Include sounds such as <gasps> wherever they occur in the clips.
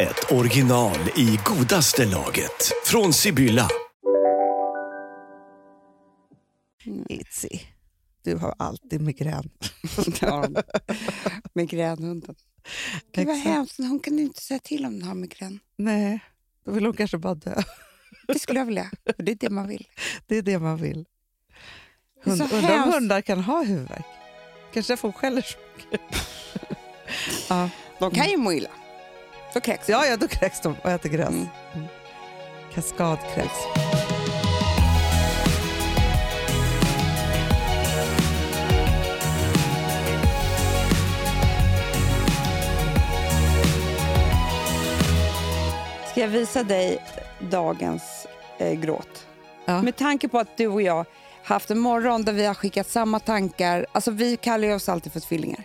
ett original i godaste laget. Från Sibylla. Itzy, du har alltid migrän. <laughs> Migränhunden. Vad Exakt. hemskt. Hon kan ju inte säga till om hon har migrän. Nej, då vill hon kanske bara dö. Det skulle jag vilja. För det är det man vill. Det är det man vill. Det Hund, undrar om hundar kan ha huvudvärk. Kanske därför hon skäller så mycket. ja. De kan ju må illa. Då kräks de. ja, ja, då kräks de och äter gräs. Mm. Mm. Kaskadkräks. Ska jag visa dig dagens eh, gråt? Ja. Med tanke på att du och jag haft en morgon där vi har skickat samma tankar. Alltså vi kallar ju oss alltid för tvillingar.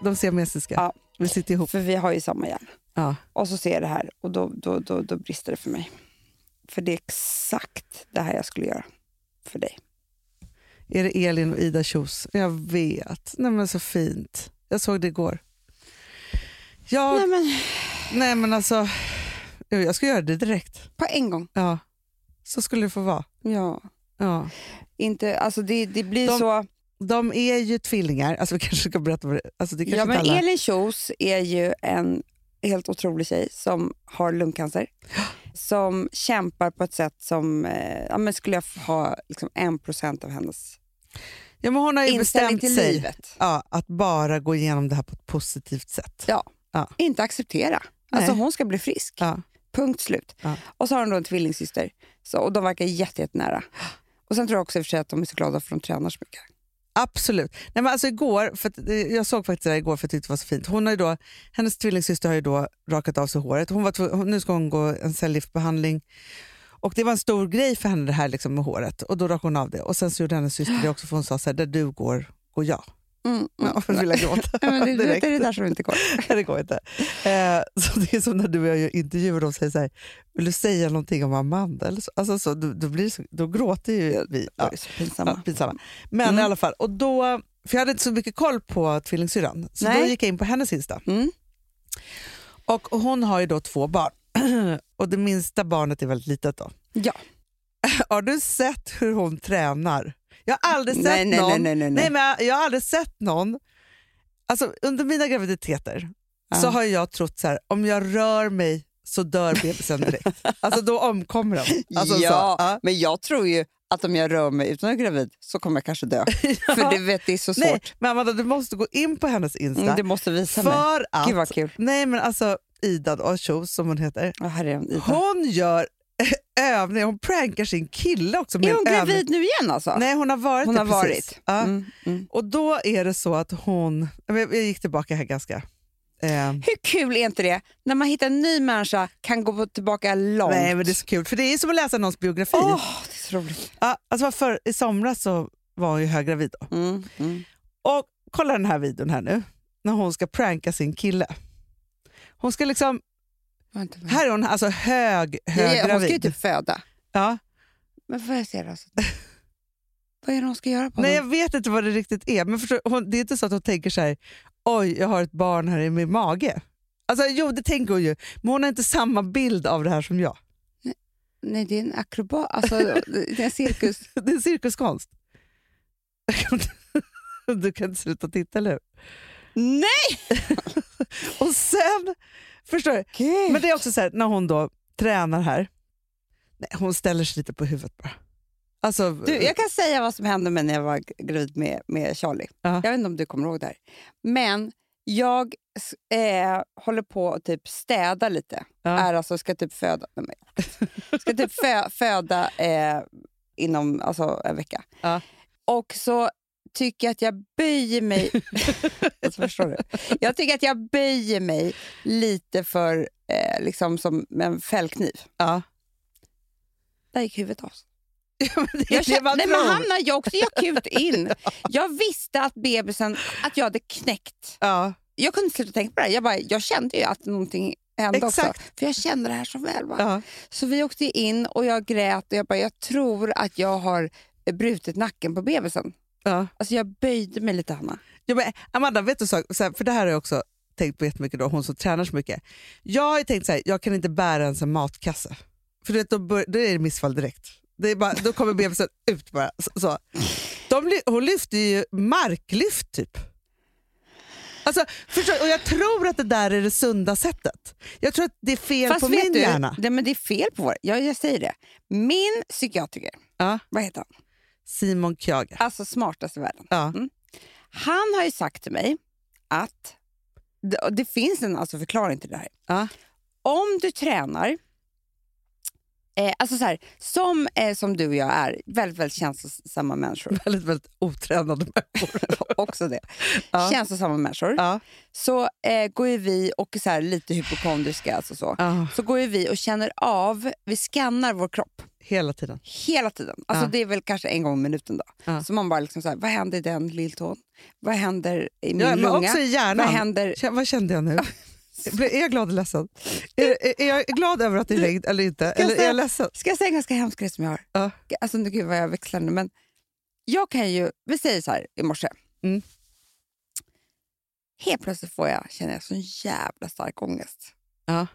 De siamesiska. Ja. Vi sitter ihop. För vi har ju samma hjärna. Ja. Och så ser jag det här och då, då, då, då brister det för mig. För det är exakt det här jag skulle göra för dig. Är det Elin och Ida Kjos? Jag vet. Nej, men så fint. Jag såg det igår. Jag, Nej nej, men men alltså, jag ska göra det direkt. på en gång. Ja, så skulle det få vara. Ja. Ja. Inte, alltså det, det blir De- så... De är ju tvillingar. Alltså, vi kanske ska berätta vad det alltså, det kanske Ja, men alla... Elin Kjos är ju en helt otrolig tjej som har lungcancer. Som kämpar på ett sätt som, eh, ja, men skulle jag ha liksom en procent av hennes ja, men hon har ju bestämt till sig livet. ja, att bara gå igenom det här på ett positivt sätt. Ja. Ja. Inte acceptera. Alltså hon ska bli frisk. Ja. Punkt slut. Ja. Och så har hon då en tvillingsyster. Så, och de verkar jätte, jättenära. Och sen tror jag också i och för sig att de är så glada för att de tränar så mycket. Absolut. Nej, men alltså igår, för att, eh, jag såg faktiskt det där igår för jag tyckte det var så fint. Hon har ju då, hennes tvillingsyster har ju då rakat av sig håret. Hon var, tv- nu ska hon gå en cellgiftbehandling. Och det var en stor grej för henne det här liksom med håret. Och då rakade hon av det. Och sen så gjorde hennes syster det också för hon sa så här, där du går, går jag. Mm, mm. Ja, jag vill gråta. <laughs> Men det, det, direkt. det är det där som inte går. <laughs> Nej, det går inte. Eh, så det är som när du och jag gör intervjuer och de säger så här, vill du säga någonting om Amanda? Eller så, alltså, så, då, då, blir så, då gråter ju vi. Det Ja, är så pinsamma. ja, pinsamma. Men Mm. i alla fall, och då, för jag hade inte så mycket koll på tvillingsyrran, så då Nej. gick jag in på hennes Insta. Mm. Och hon har ju då två barn. <clears throat> och det minsta barnet är väldigt litet då. Ja. <clears throat> Har du sett hur hon tränar? Jag har aldrig sett Nej, någon... nej, nej, nej, nej. men jag, jag har aldrig sett någon... Alltså, under mina graviditeter Ja. så har jag trott så här, om jag rör mig så dör bebisen direkt. alltså då omkommer den. Alltså, ja, så, ja. men jag tror ju att om jag rör mig utan att vara gravid så kommer jag kanske dö. <laughs> För det, vet, det är så svårt. Nej, men Amanda, du måste gå in på hennes Insta. Mm, det måste visa mig. för att... Gud vad kul. Nej men alltså Ida och Kjos som hon heter. Ja, är hon, Ida. Hon gör <laughs> övningar, hon prankar sin kille också. med är hon en övning. gravid nu igen alltså? Nej hon har varit hon det har precis. varit. Ja. Mm, mm. Och då är det så att hon, jag gick tillbaka här ganska, eh, Hur kul är inte det? När man hittar en ny människa kan gå tillbaka långt. nej men det är så kul för det är som att läsa någons biografi. Åh, det är så roligt. Ja, alltså för, I somras så var hon ju höggravid då. Mm, mm. Och kolla den här videon här nu, när hon ska pranka sin kille. Hon ska liksom. Här är hon alltså hög, Ja, ja, hon ska ju typ föda. Ja. Men får jag se det? Alltså? Vad är det hon ska göra på Nej, jag honom? vet inte vad det riktigt är. Men förstår, hon, det är inte så att hon tänker så här, oj, jag har ett barn här i min mage. Alltså, jo, det tänker hon ju, men hon har inte samma bild av det här som jag. Nej, det är en akrobat. Alltså, det är en cirkus. <laughs> Det är cirkuskonst. <laughs> Du kan inte sluta titta, eller hur? Nej! <laughs> Och sen, förstår du? Gud. Men det är också så här, när hon då tränar här, nej, hon ställer sig lite på huvudet bara. Alltså, Du, jag kan säga vad som hände mig när jag var gravid med, med Charlie. Ja. Jag vet inte om du kommer ihåg det här. Men jag eh, håller på att typ städa lite. Ja. Är alltså, ska typ föda, nej, men, ska typ fö, föda eh, inom alltså, en vecka. Ja. Och så tycker jag att jag böjer mig... <laughs> <laughs> alltså, förstår du? Jag tycker att jag böjer mig lite för eh, liksom som en fällkniv. Ja. Där gick huvudet av. <laughs> det är Jag kände, nej, men tror. han har ju också akut in. Jag visste att bebisen, att jag hade knäckt. Ja. Jag kunde inte sluta tänka på det. här. Jag, bara, jag kände ju att någonting hände Exakt. också. För jag kände det här så väl. Va? Ja. Så vi åkte in och jag grät och jag bara, jag tror att jag har brutit nacken på bebisen. Ja. Alltså jag böjde mig lite Hanna. Ja, men Amanda, vet du så, för det här har jag också tänkt på jättemycket, då, hon som tränar så mycket. Jag har tänkt så här, jag kan inte bära ens en matkasse. För du vet, då, bör, då är det missfall direkt. Det är bara, då kommer bebisen <laughs> ut bara. Så, så. De, hon lyfter ju marklyft typ. Alltså, förstår, och jag tror att det där är det sunda sättet. Jag tror att det är fel Fast på min du, hjärna. Det, men det är fel på vår. Jag, jag säger det. Min psykiatriker, Ja. vad heter han? Simon Kjager. Alltså smartast i världen. Ja. Han har ju sagt till mig att det, det finns en alltså förklaring till det här. Ja. Om du tränar, eh, alltså så här, som, eh, som du och jag är, väldigt, väldigt känslosamma människor, <laughs> Väldigt, väldigt otränade människor. <laughs> också det, Ja. känslosamma människor, Ja. så eh, går ju vi, och så här, lite hypokondriska, alltså så, så går ju vi och känner av, vi skannar vår kropp Hela tiden. hela tiden. Alltså Ja. Det är väl kanske en gång i minuten. då. Ja. Så man bara liksom så här, vad händer i den lilltån? Vad händer i min Ja, lunga? också i hjärnan. Vad händer? Kä- Vad kände jag nu? Är jag glad eller ledsen? Är, är, är jag glad över att det är regn eller inte? Eller är säga- jag ledsen? Ska jag säga en ganska hemsk grej som jag har? Ja. Alltså gud vad jag växlar nu. Men jag kan ju, vi säger så här i morse. Mm. Helt plötsligt får jag, känner jag sån jävla stark ångest. Ja.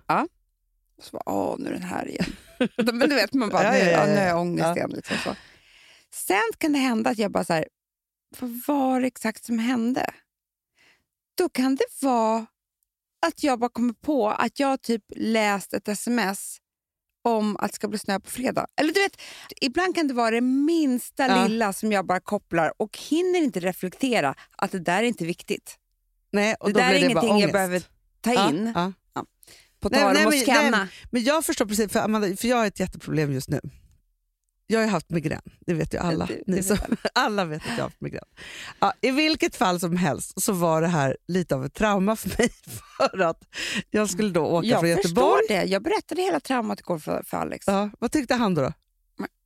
Och så bara, åh nu är den här igen. <laughs> men du vet, man bara, Ja, nu, ja, ja, ja, nu har ja. jag ångest Ja. igen. Liksom så. Sen kan det hända att jag bara så här, vad var det exakt som hände? Då kan det vara att jag bara kommer på att jag typ läst ett sms om att det ska bli snö på fredag. Eller du vet, ibland kan det vara det minsta Ja. lilla som jag bara kopplar och hinner inte reflektera att det där är inte viktigt. Nej, och det då där är blir det bara ingenting jag ångest. behöver ta Ja, in. ja. På tal om att men- scanna. nej, Men jag förstår precis, för, Amanda, för jag har ett jätteproblem just nu. Jag har haft migrän, det vet ju alla. Det- det Ni vet som, <laughs> alla vet att jag har haft migrän. Ja, I vilket fall som helst så var det här lite av ett trauma för mig. <laughs> För att jag skulle då åka jag från förstår Göteborg. det. Jag berättade hela traumat igår för, för Alex. Ja, vad tyckte han då? då?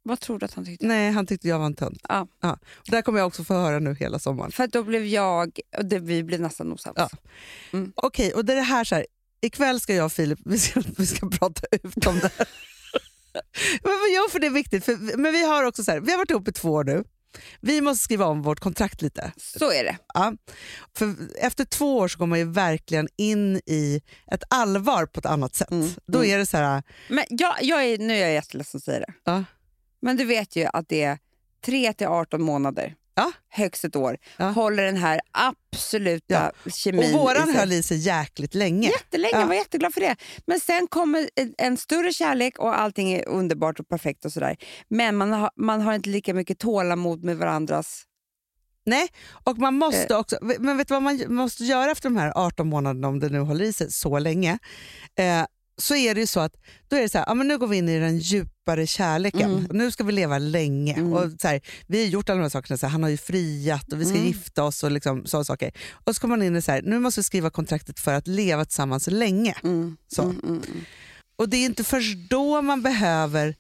Vad tror du att han tyckte? Nej, han tyckte jag var en tönt. Ja. Och där kommer jag också få höra nu hela sommaren. För då blev jag, och det, vi blev nästan osams. Ja. Okej, och det är det här så här. Ikväll ska jag och Filip <laughs> vi ska, vi ska prata ut om det här. <laughs> men gör för det är viktigt? För, men vi har också så här, vi har varit ihop i två år nu. Vi måste skriva om vårt kontrakt lite. Så är det. Ja. För efter två år så går man ju verkligen in i ett allvar på ett annat sätt. Mm, Då mm. är det så här, Men jag, jag är, nu är jag jätteledsen att säga det. Ja. Men du vet ju att det är 3 till 18 månader, Ja. högst ett år, Ja. håller den här absoluta kemin och våran i höll i sig jäkligt länge. Jättelänge, Ja. jag var jätteglad för det. Men sen kommer en, större kärlek och allting är underbart och perfekt och sådär. Men man har, man har inte lika mycket tålamod med varandras... Nej, och man Eh. måste också, men vet du vad man måste göra efter de här 18 månaderna om det nu håller i sig så länge? Eh, så är det ju så att då är det så här, ja, men nu går vi in i den djupare kärleken. Mm. Nu ska vi leva länge. Mm. Och så här, vi har gjort alla de här sakerna, så här, han har ju friat och vi ska Mm. gifta oss och liksom, sådana saker. Och så kommer man in i så här, nu måste vi skriva kontraktet för att leva tillsammans länge. Mm, Så. mm, mm. Och det är inte först då man behöver,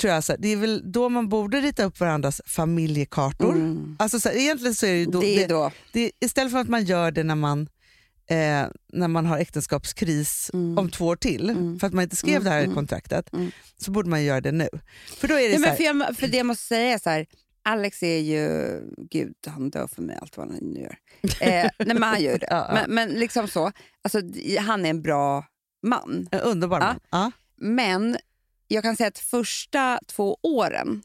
tror jag, så det är väl då man borde rita upp varandras familjekartor. Alltså, så egentligen så är det då, det är då. det, istället för att man gör det när man, eh, när man har äktenskapskris Mm. om två år till, Mm. för att man inte skrev Mm, det här mm, kontraktet, mm. så borde man göra det nu. För då är det så men för, jag, för det jag måste säga är så här, Alex är ju, gud han dör för mig allt vad han nu gör. <laughs> Eh, nej men han gör det. Ja, ja. Men, men liksom så, alltså, han är en bra man. en underbar man. Ja. Men jag kan säga att första två åren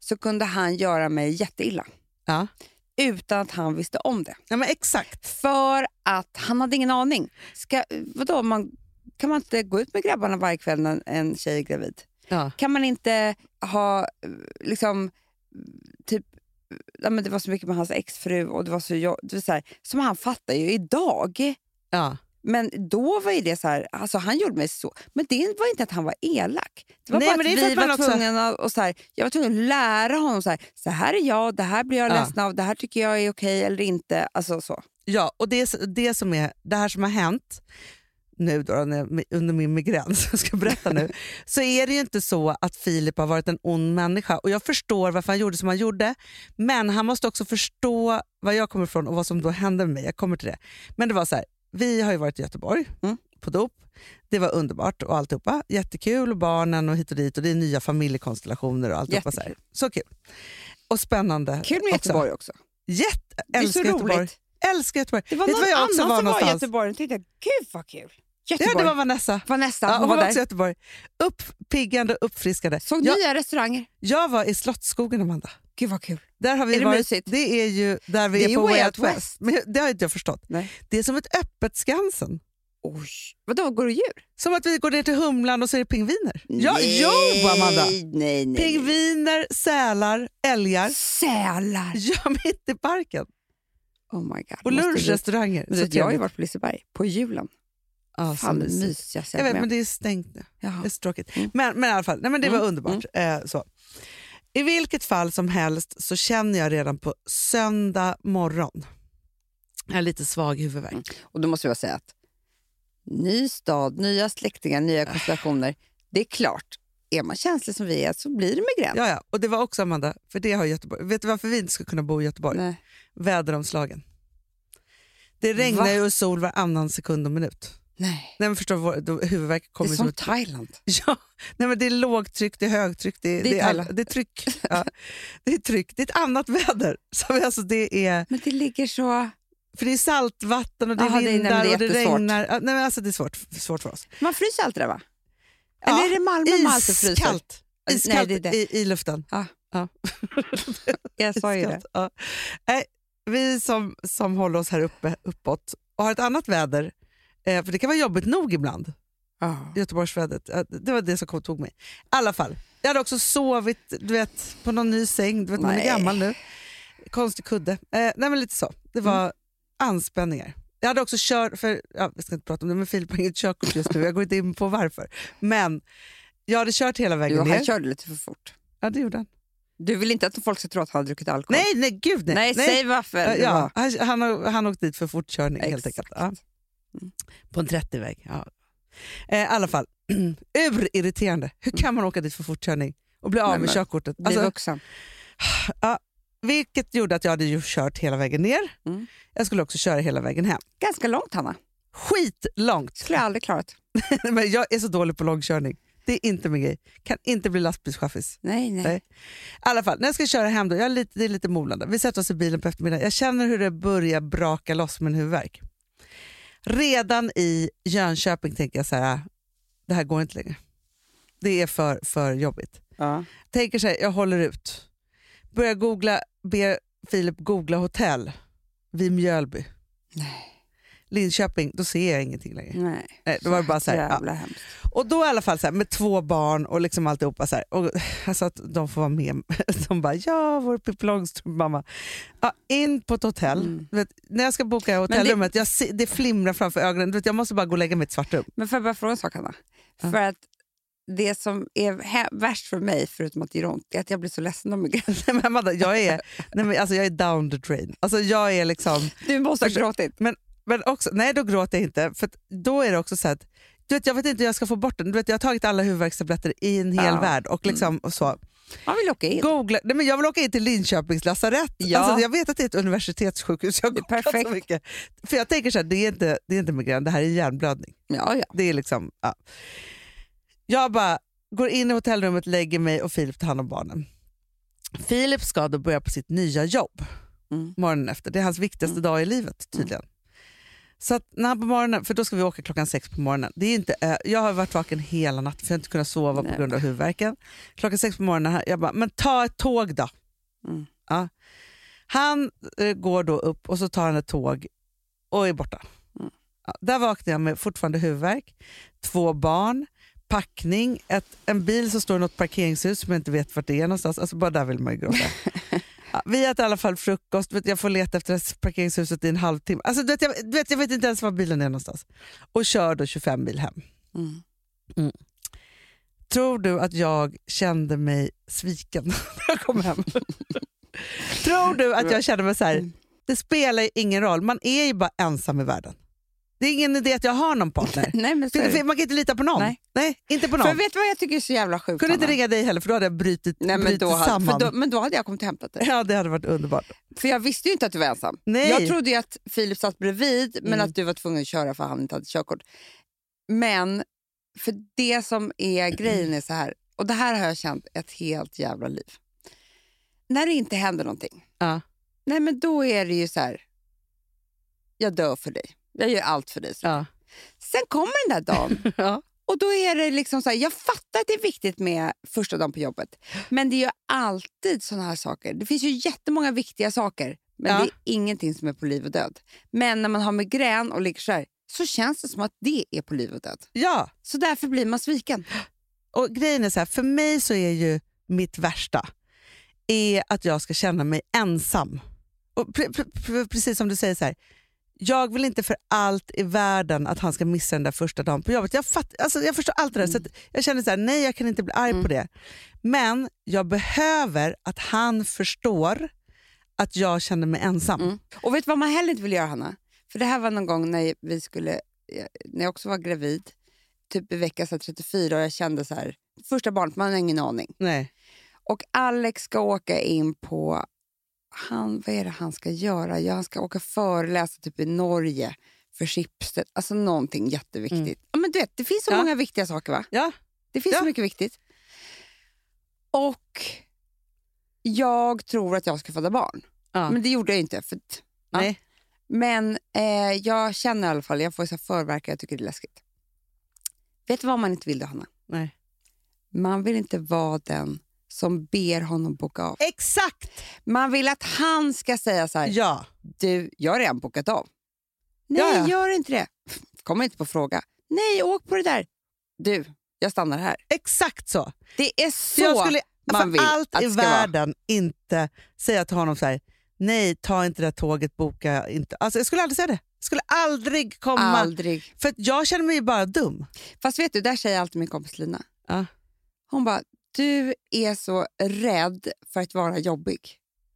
så kunde han göra mig jätteilla. Ja. Utan att han visste om det. Ja, men exakt. För att han hade ingen aning. Ska, vadå, man, kan man inte gå ut med grabbarna varje kväll när en tjej är gravid? Ja. Kan man inte ha liksom typ ja, men det var så mycket med hans exfru och det var så, det var så här, som han fattar ju idag. Ja. Men då var ju det så här, alltså han gjorde mig så. Men det var inte att han var elak. Det var Nej, bara att vi var också- tvungna att, och så här, jag var tvungen att lära honom så här, så här är jag, det här blir jag Ja. ledsen av, det här tycker jag är okej eller inte. Alltså så. Ja, och det, det, som är, det här som har hänt, nu då, under min migrän, <laughs> som jag ska berätta nu, <laughs> så är det ju inte så att Filip har varit en ond människa. Och Jag förstår varför han gjorde som han gjorde, men han måste också förstå var jag kommer ifrån och vad som då hände med mig. Jag kommer till det. Men det var så här, vi har ju varit i Göteborg Mm. på dop. Det var underbart och alltihopa. Jättekul och barnen och hit och dit och det är nya familjekonstellationer och alltihopa. Så, här. Så kul. Och spännande. Kul med också. Göteborg också. Jätte, Det är så Göteborg. roligt. Älskar Göteborg. Det var Vet någon var jag också annan var som var i någonstans? Göteborg och tyckte gud vad kul. Ja, Göteborg. det var Vanessa. Vanessa, Ja, hon, hon var var också i Göteborg. Uppiggande, uppfriskande. Såg jag, nya restauranger. jag var i Slottsskogen, Amanda. Gud vad kul. Där har vi Är det varit, mysigt? Det är ju där vi Det är, på Way Out West. West. Men det har inte jag förstått. Nej. Det är som ett öppet Skansen. Oj. Vadå, går det djur? Som att vi går ner till Humlan och så är det pingviner. Ja, jo, Amanda! Nej, nej, nej. Pingviner, sälar, älgar. Sälar. Ja, <laughs> mitt i parken. Oh my god. Och lunchrestauranger. Du, jag har ju varit på Liseberg på julen. Så Fan mysigt. Jag jag vet, men det är stängt nu. Jaha. Det är så tråkigt. Mm. Men, men i alla fall, nej, men det var Mm, underbart. Eh, så. I vilket fall som helst så känner jag redan på söndag morgon, jag har lite svag huvudvärk. Mm. Och då måste jag säga att ny stad, nya släktingar, nya konstellationer. Det är klart, är man känslig som vi är så blir det migrän. Ja, ja. Och det var också Amanda, för det har Göteborg. Vet du varför vi inte ska kunna bo i Göteborg? Nej. Väderomslagen. Det regnar Va? och sol varannan sekund och minut. Nej. Nej, men förstår, huvudvärk Det kommer är som som ett Thailand. <laughs> Ja, nej men det är lågtryck, det är högtryck, det är, Det är det är, all, Thailand. det är tryck. Ja. <laughs> Det är tryck, det är ett annat väder. <laughs> Vi- alltså det är, Men det ligger så... för det är saltvatten och det det är- nej, men vindar det är och det regnar. Ja, nej, men alltså det är svårt, svårt för oss. Man fryser alltid där va? Ja, Eller är det Malmö man alltid fryser? Iskallt, Nej, iskallt det är det. I, i luften. Jag sa ju det. Ja. Nej, vi som, som håller oss här uppe uppåt och har ett annat väder, eh, för det kan vara jobbigt nog ibland. Ja. Göteborgsvädret. Det var det som tog mig. I alla fall, jag hade också sovit du vet, på någon ny säng. Du vet, man är Nej. gammal nu. Konstig kudde. Eh, nej, men lite så. Det var Mm. anspänningar. Jag hade också kört, för, ja, jag ska inte prata om det, men Filip har inget körkort just nu. Jag går inte in på varför. Men jag hade kört hela vägen Jo, ner. han körde lite för fort. Ja, det gjorde han. Du vill inte att folk ska tro att han har druckit alkohol? Nej, nej, gud nej. Nej, säg varför. Ja, han, han, har- han åkte dit för fortkörning helt enkelt. Exakt. Ja. Mm. På en 30-väg. Ja. Eh, I alla fall, <clears throat> urirriterande. Hur kan man åka dit för fortkörning och bli av med körkortet? Alltså, vuxen. <sighs> vilket gjorde att jag hade ju kört hela vägen ner. Mm. Jag skulle också köra hela vägen hem. Ganska långt Hanna. Skitlångt. skulle jag aldrig klarat. <laughs> Men jag är så dålig på långkörning. Det är inte min grej. Kan inte bli lastbilschaffis. Nej, nej. Nej. I alla fall, när jag ska köra hem, då, jag är lite, det är lite molande. Vi sätter oss i bilen på eftermiddagen. Jag känner hur det börjar braka loss med en huvudvärk. Redan i Jönköping tänker jag så här, det här går inte längre. Det är för, för jobbigt. Ja. Tänker så här, jag håller ut. Börjar googla, ber Filip googla hotell vid Mjölby. Nej. Linköping, då ser jag ingenting längre. Nej. Nej, då var det bara så här, ja. Och då i alla fall så här, med två barn och liksom alltihopa så här, och alltså att de får vara med. <laughs> De bara ja, vår Pippi Långstrump mamma. Ja, in på ett hotell. Mm. Vet, när jag ska boka hotellrummet, jag ser, det flimrar framför ögonen. Du vet, jag måste bara gå och lägga mig i ett svart rum. Men får jag bara fråga en sak Hanna? Ja. För att det som är värst för mig, förutom att det gör ont, är att jag blir så ledsen av <laughs> migrän. Jag, är, nej, men alltså, jag är down the drain. Alltså, jag är liksom, Du måste ha gråtit. men också, nej då gråter jag inte. För då är det också så att, du vet, jag vet inte hur jag ska få bort den. Du vet, jag har tagit alla huvudvärkstabletter i en hel Ja. Mm. värld. Och liksom, och så. Man vill åka in. Googla, nej men jag vill åka in till Linköpings lasarett. Ja. Alltså, jag vet att det är ett universitetssjukhus. Jag har Det är googlat så perfekt. mycket. För jag tänker så här, det är inte, det är inte migrän, det här är hjärnblödning. Ja, ja. Det är liksom, ja. Jag bara går in i hotellrummet, lägger mig och Filip tar hand om barnen. Filip ska då börja på sitt nya jobb Mm. morgonen efter. Det är hans viktigaste dag i livet tydligen. Så att när på morgonen, för då ska vi åka klockan sex på morgonen. Det är inte, eh, jag har varit vaken hela natten för jag har inte kunnat sova Nej. på grund av huvudvärken. Klockan sex på morgonen, här- jag bara, men ta ett tåg då. Mm. Ja. Han eh, går då upp och så tar han ett tåg och är borta. Mm. Ja, där vaknar jag med fortfarande huvudvärk, två barn, packning, ett, en bil som står i något parkeringshus som jag inte vet vart det är någonstans. Alltså bara där vill man ju gråta. <laughs> Vi äter i alla fall frukost, vet, jag får leta efter det parkeringshuset i en halvtimme. Alltså, du vet, jag, du vet, jag vet inte ens var bilen är någonstans. Och kör då 25 mil hem. Mm. Tror du att jag kände mig sviken <laughs> när jag kom hem? Tror du att jag kände mig så här, Mm. det spelar ingen roll, man är ju bara ensam i världen. Det är ingen idé att jag har någon partner. <laughs> Nej, men För, för man kan inte lita på någon. Nej. inte på För någon. vet du vad jag tycker är så jävla sjukt? Kunde inte ringa dig heller för då hade jag brutit, Nej, men, brutit då hade, samman. för då, men då hade jag kommit och hämtat dig. <laughs> Ja, det hade varit underbart. För jag visste ju inte att du var ensam. Nej. Jag trodde ju att Filip satt bredvid men Mm. att du var tvungen att köra för han inte hade körkort. Men för det som är <clears throat> grejen är så här, och det här har jag känt ett helt jävla liv. När det inte händer någonting, Ja. nej men då är det ju så här, jag dör för dig. Jag gör allt för dig. Ja. Sen kommer den där dagen <laughs> Ja. och då är det liksom så här, jag fattar att det är viktigt med första dagen på jobbet. Men det är ju alltid såna här saker. Det finns ju jättemånga viktiga saker. Men Ja. det är ingenting som är på liv och död. Men när man har migrän och ligger så här, så känns det som att det är på liv och död. ja, Så därför blir man sviken. och grejen är så här, för mig så är ju mitt värsta är att jag ska känna mig ensam. Och pre- pre- pre- precis som du säger, så här, jag vill inte för allt i världen att han ska missa den där första dagen på jobbet. Jag, fatt, alltså, jag förstår allt det där, så att jag känner så här, nej jag kan inte bli arg på det. Men jag behöver att han förstår att jag känner mig ensam. Mm. Och vet du vad man heller inte vill göra, Hanna? För det här var någon gång när vi skulle, eh, när jag också var gravid, typ i vecka så här 34 och jag kände så här, första barnet, man har ingen aning. Nej. Och Alex ska åka in på, han, vad är det han ska göra? Ja, han ska åka föreläsa typ i Norge för Schibsted. Alltså någonting jätteviktigt. Ja, men du vet, det finns så Ja. många viktiga saker va? Ja. Det finns Ja. så mycket viktigt. Och jag tror att jag ska föda barn. Ja. Men det gjorde jag inte. För. Nej. Men eh, jag känner i alla fall, jag får så förverkar, jag tycker det är läskigt. Vet du vad man inte vill då, Hanna? Nej. Man vill inte vara den som ber honom boka av. Exakt! Man vill att han ska säga så här, Ja. du, jag har redan bokat av. Nej, Ja, ja. gör inte det. Kommer inte på fråga. Nej, åk på det där. Du, jag stannar här. Exakt så. Det är så jag skulle man vill allt att i det ska vara. världen inte säga till honom så här, nej ta inte det där tåget, boka inte. Alltså, jag skulle aldrig säga det. Jag skulle aldrig komma. Aldrig. För jag känner mig bara dum. Fast vet du, där säger alltid min kompis Lina. Ja. Hon bara, du är så rädd för att vara jobbig.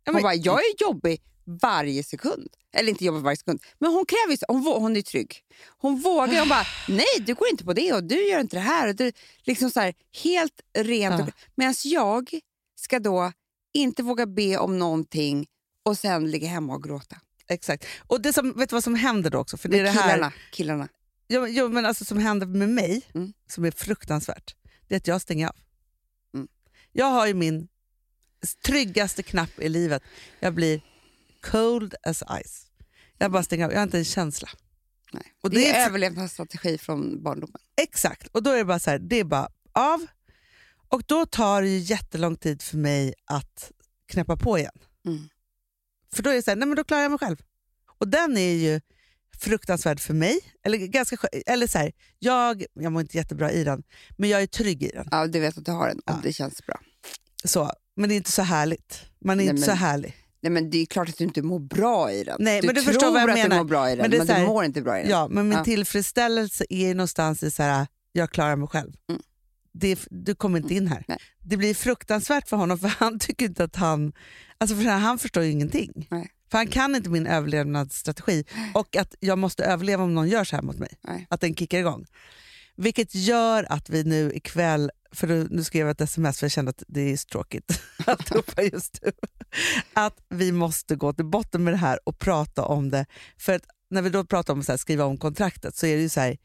Hon men- bara, jag är jobbig varje sekund. Eller inte jobbig varje sekund, men hon kräver så- hon, hon är trygg. Hon vågar, hon bara, <sighs> nej du går inte på det och du gör inte det här. Och du, liksom så här helt rent. Ja. Medan jag ska då inte våga be om någonting och sen ligga hemma och gråta. Exakt. Och det som, vet du vad som händer då också? För det är Med det här, killarna. killarna. jo, jo, men alltså, som händer med mig, Mm. som är fruktansvärt, det är att jag stänger av. Jag har ju min tryggaste knapp i livet. Jag blir cold as ice. Jag bara stänger av, jag har inte en känsla. Nej. Och det, det är är- överlevnadsstrategi från barndomen. Exakt, och då är det bara så här, det är bara av. Och då tar det ju jättelång tid för mig att knäppa på igen. Mm. För då är det så här, nej men då klarar jag mig själv. Och den är ju fruktansvärd för mig. Eller, ganska, eller så här, jag, jag mår inte jättebra i den, men jag är trygg i den. Ja, du vet att du har den och Ja. det känns bra. Så, men det är inte så härligt. Man är Nej, inte men- så härlig. Nej, men det är klart att du inte mår bra i den. Nej, du men du tror förstår vad jag att menar. du mår bra i den, Men men, här- du mår inte bra i den. Ja, men min Ja. tillfredsställelse är någonstans i så här, jag klarar mig själv. Mm. Det, du kommer inte in här. Nej. Det blir fruktansvärt för honom för han tycker inte att han... Alltså för han förstår ju ingenting. Nej. För han kan inte min överlevnadsstrategi och att jag måste överleva om någon gör så här mot mig. Nej. Att den kickar igång. Vilket gör att vi nu ikväll, för nu skrev jag ett sms för jag kände att det är så tråkigt <laughs> att ropa just nu. Att vi måste gå till botten med det här och prata om det. Att när vi då pratar om att skriva om kontraktet så är det ju så här,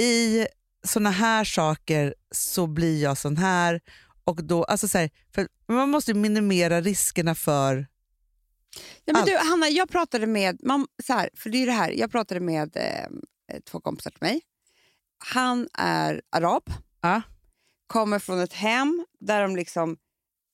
i såna här saker så blir jag sån här. Och då, alltså så här, för man måste ju minimera riskerna för... Ja, men Allt. du, Hanna, jag pratade med, man, så här, för det är det här, jag pratade med eh, två kompisar till mig. Han är arab, Ja. kommer från ett hem där de liksom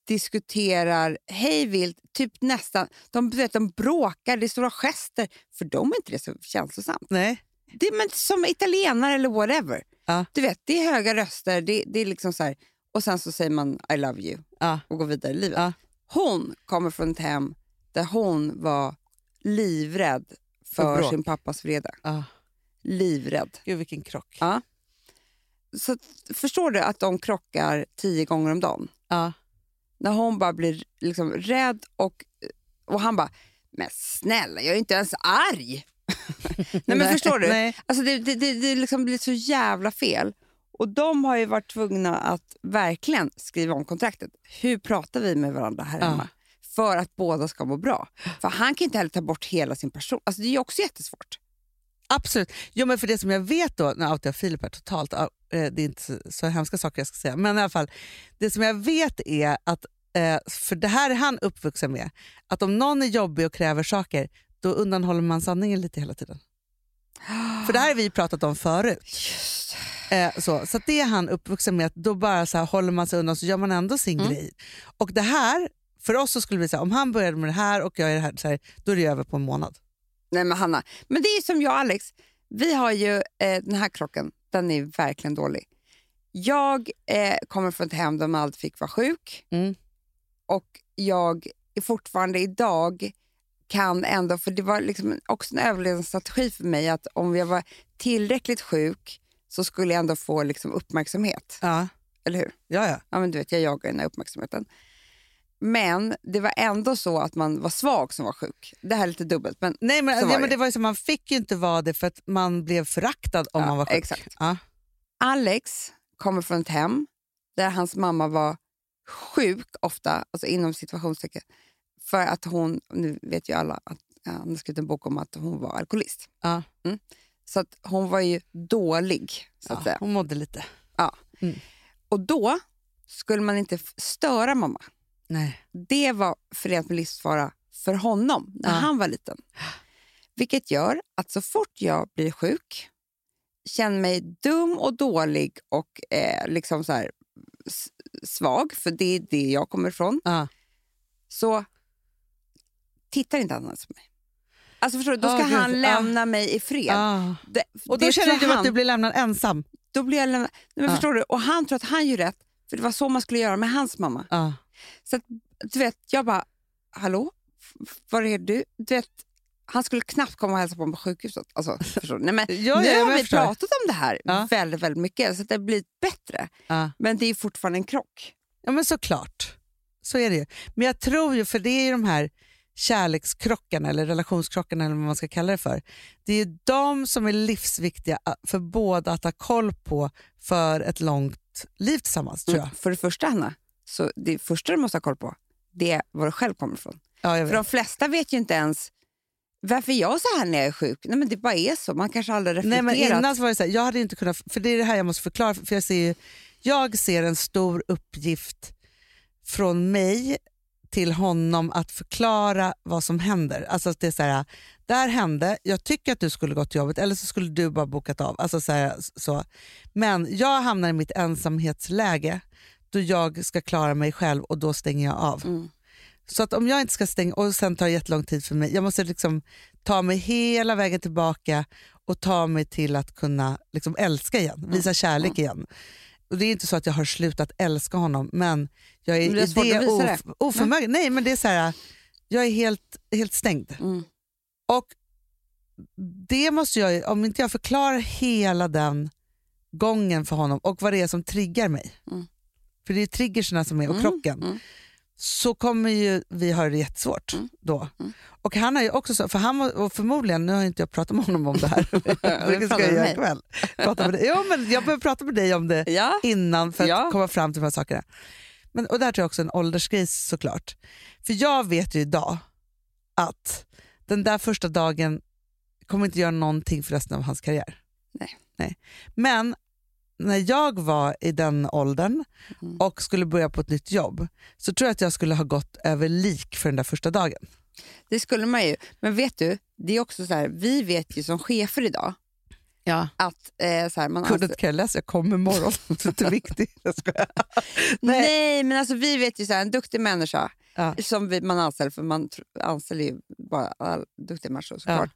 diskuterar hej vilt, typ nästan, de, vet, de bråkar, det är stora gester, för dem är inte det så känslosamt. Nej. Det är men som italienare eller whatever. Ja. Du vet, det är höga röster, det, det är liksom så här, och sen så säger man I love you Ja. och går vidare i livet. Hon kommer från ett hem där hon var livrädd För sin pappas vrede. Ja. Livrädd. Gud vilken krock. Ja. Så förstår du att de krockar tio gånger om dagen? Ja. När hon bara blir liksom rädd och, och han bara, men snälla jag är inte ens arg. <laughs> Nej, men förstår du? Nej. Alltså det, det, det, det liksom blir så jävla fel. Och de har ju varit tvungna att verkligen skriva om kontraktet. Hur pratar vi med varandra här Ja. För att båda ska må bra. För han kan inte heller ta bort hela sin person. Alltså det är också jättesvårt. Absolut. Jo, men för det som jag vet då, nu outar jag Filip här totalt, eh, det är inte så, så hemska saker jag ska säga, men i alla fall, det som jag vet är att, eh, för det här är han uppvuxen med, att om någon är jobbig och kräver saker, då undanhåller man sanningen lite hela tiden. För det här har vi pratat om förut. Eh, så så det är han uppvuxen med, att då bara så här, håller man sig undan så gör man ändå sin Mm. grej. Och det här, för oss så skulle vi säga, om han började med det här och jag är det här, så här då är det över på en månad. Nej men Hanna, men det är som jag och Alex. Vi har ju eh, den här krocken, den är verkligen dålig. Jag eh, kommer från ett hem där man alltid fick vara sjuk. Mm. Och jag är fortfarande idag kan ändå, för det var liksom också en överlevnadsstrategi för mig att om jag var tillräckligt sjuk så skulle jag ändå få liksom uppmärksamhet. Ja, Eller hur? ja. ja. Ja, men du vet, jag jagar den här uppmärksamheten. Men det var ändå så att man var svag som var sjuk. Det här är lite dubbelt. Men Nej, men, Så ja, var men det. det var ju så, man fick ju inte vara det för att man blev föraktad om Ja, man var sjuk. exakt. Ja. Alex kommer från ett hem där hans mamma var sjuk ofta, alltså inom situationstecken, för att hon, nu vet ju alla att ja, han har skrivit en bok om att hon var alkoholist. Ja. Mm. Så att hon var ju dålig, så att Ja, säga. hon mådde lite. Och då skulle man inte störa mamma. Nej. Det var förenat med livsfara för honom när Ja. han var liten. Vilket gör att så fort jag blir sjuk, känner mig dum och dålig och eh, liksom så här, svag, för det är det jag kommer ifrån, Ja. så tittar inte han ens på mig. Alltså förstår du, då ska gud. han lämna mig i fred. Ja. Det, Och då känner du han, att du blir lämnad ensam. Då blir jag lämnad. Nej, men Ja. förstår du? Och han tror att han gör rätt, för det var så man skulle göra med hans mamma. Så att, du vet, jag bara, hallå, var är du? du vet, han skulle knappt komma och hälsa på mig på sjukhuset. Alltså? <laughs> Nej, men, Ja, nu har vi förstår. pratat om det här Ja. väldigt, väldigt mycket, så det har blivit bättre. Ja. Men det är fortfarande en krock. ja, men såklart. Så är det ju. Men jag tror ju, för det är ju de här kärlekskrockarna eller relationskrockarna eller vad man ska kalla det för. Det är ju de som är livsviktiga för båda att ha koll på för ett långt liv tillsammans tror jag. Mm. För det första, Hanna, så det första du måste ha koll på, det är var du själv kommer ifrån. Ja, För de flesta vet ju inte ens varför är jag så här när jag är sjuk. Nej, men det bara är så. Man kanske aldrig Nej, reflekterat. men innan var det så här, jag hade inte kunnat, för det är det här jag måste förklara, för jag ser, ju, jag ser en stor uppgift från mig till honom att förklara vad som händer. Alltså att det är så här, det här hände, jag tycker att du skulle gått till jobbet eller så skulle du bara bokat av. Alltså så här, så. Men jag hamnar i mitt ensamhetsläge då jag ska klara mig själv och då stänger jag av. Mm. Så att om jag inte ska stänga, och sen tar det jättelång tid för mig, jag måste liksom ta mig hela vägen tillbaka och ta mig till att kunna liksom älska igen, visa kärlek igen. Och Det är inte så att jag har slutat älska honom, men jag är, Men det är det. of, oförmögen. Nej, men det är så här, jag är helt, helt stängd. Mm. Och det måste jag, om inte jag förklarar hela den gången för honom och vad det är som triggar mig, Mm. För det är triggerserna som är och Mm, krocken, mm. så kommer ju vi ha det jättesvårt Mm. då. Mm. Och han har ju också så, för han och förmodligen, nu har inte jag pratat med honom om det här, <laughs> det ska jag göra ikväll. Prata med dig. Jo, men jag behöver prata med dig om det Ja. innan för att Ja. komma fram till de här sakerna. Men, och där tror jag också en åldersgrej såklart. För jag vet ju idag att den där första dagen kommer inte göra någonting för resten av hans karriär. Nej. Nej. Men när jag var i den åldern Mm. och skulle börja på ett nytt jobb så tror jag att jag skulle ha gått över lik för den där första dagen. Det skulle man ju. Men vet du, det är också så här, vi vet ju som chefer idag Ja. att eh, så här, man Kunde inte kan jag läsa, jag kommer imorgon. <laughs> Det är inte viktigt. Jag skojar. <laughs> Nej. Nej. men alltså vi vet ju så här, en duktig människa Ja. som vi, man anställer, för man anställer ju bara all, duktiga människor såklart.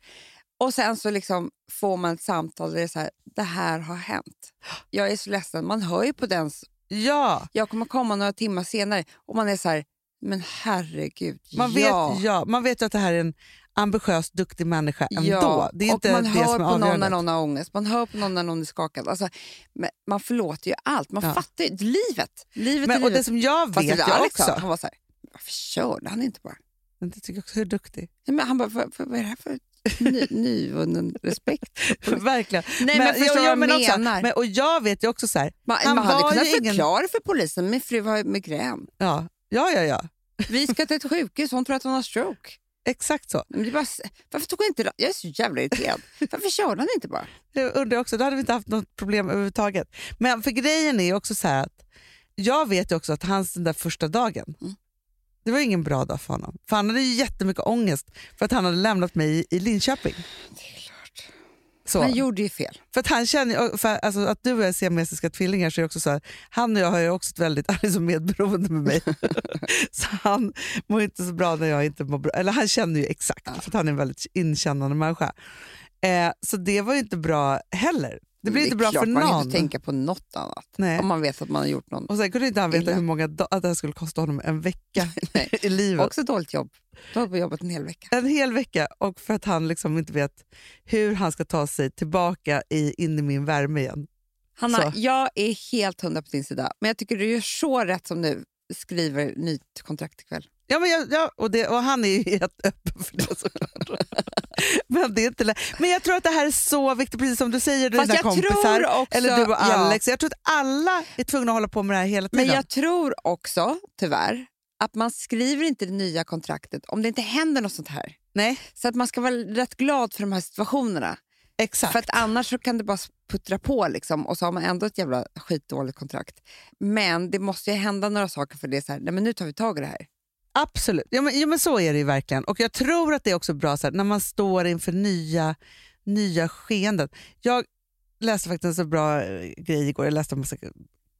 Och sen så liksom får man ett samtal där det är så här, det här har hänt. Jag är så ledsen, man hör ju på den, Ja, jag kommer komma några timmar senare och man är så här, men herregud, man vet, ja. ja, man vet ju att det här är en ambitiös, duktig människa ändå. Ja, Det är och inte man det hör som är på någon när någon har ångest, man hör på någon när någon är skakad. Alltså, man förlåter ju allt, man Ja. fattar ju livet. Livet Men, är och livet. det som jag vet jag Alex också, sa, han var så här, varför körde han inte bara? det tycker jag också, hur duktig. Ja, men han bara, vad är det här för ny, nyvunnen respekt. <laughs> Verkligen. Nej, men, jag förstår jo, vad men också, menar. men, och jag vet ju också så här, man han man hade var kunnat ingen- förklara för polisen, min fru har migrän. ja, ja, ja, ja, Vi ska till ett sjukhus, hon tror att hon har stroke. exakt så. Men det bara, varför tog hon inte Jag är så jävla irriterad. Varför körde han inte bara? Jag undrar också, då hade vi inte haft något problem överhuvudtaget. Men för grejen är också så att jag vet ju också att hans den där första dagen, Mm. Det var ingen bra dag för honom. För han hade ju jättemycket ångest för att han hade lämnat mig i, Linköping. Så. Han gjorde ju fel. För att han känner för alltså, att du och jag är siamesiska tvillingar så är det också så här, han och jag har ju också ett väldigt, <laughs> han är så medberoende med mig. <laughs> så han mår inte så bra när jag inte mår bra. Eller han känner ju exakt, för att han är en väldigt inkännande människa. Eh, så det var ju inte bra heller. Det blir är inte bra klart, för Man kan någon. inte tänka på något annat. Nej. Om man vet att man har gjort någon. Och sen kunde inte han veta Illa. hur många att det här skulle kosta honom en vecka <laughs> <laughs> i livet. Också dåligt jobb. Du har på jobbet en hel vecka. En hel vecka och för att han liksom inte vet hur han ska ta sig tillbaka i, in i min värme igen. Hanna, Så. jag är helt hundra på din sida. Men jag tycker du gör så rätt som nu skriver nytt kontrakt ikväll. Ja, men jag, ja, och, det, och han är ju <laughs> helt öppen för det såklart. men, det är inte men jag tror att det här är så viktigt, precis som du säger, Fast dina jag kompisar tror också- eller du och ja. Alex. Jag tror att alla är tvungna att hålla på med det här hela tiden. Men jag tror också, tyvärr, att man skriver inte det nya kontraktet om det inte händer något sånt här. Nej, Så att man ska vara rätt glad för de här situationerna. exakt. För att annars kan det bara puttra på liksom, och så har man ändå ett jävla skitdåligt kontrakt. Men det måste ju hända några saker för det så här, nej men nu tar vi tag i det här. Absolut, ja, men, ja, men så är det ju verkligen. Och jag tror att det är också bra så här, när man står inför nya, nya skeenden. Jag läste faktiskt en så bra eh, grej igår, jag läste om massa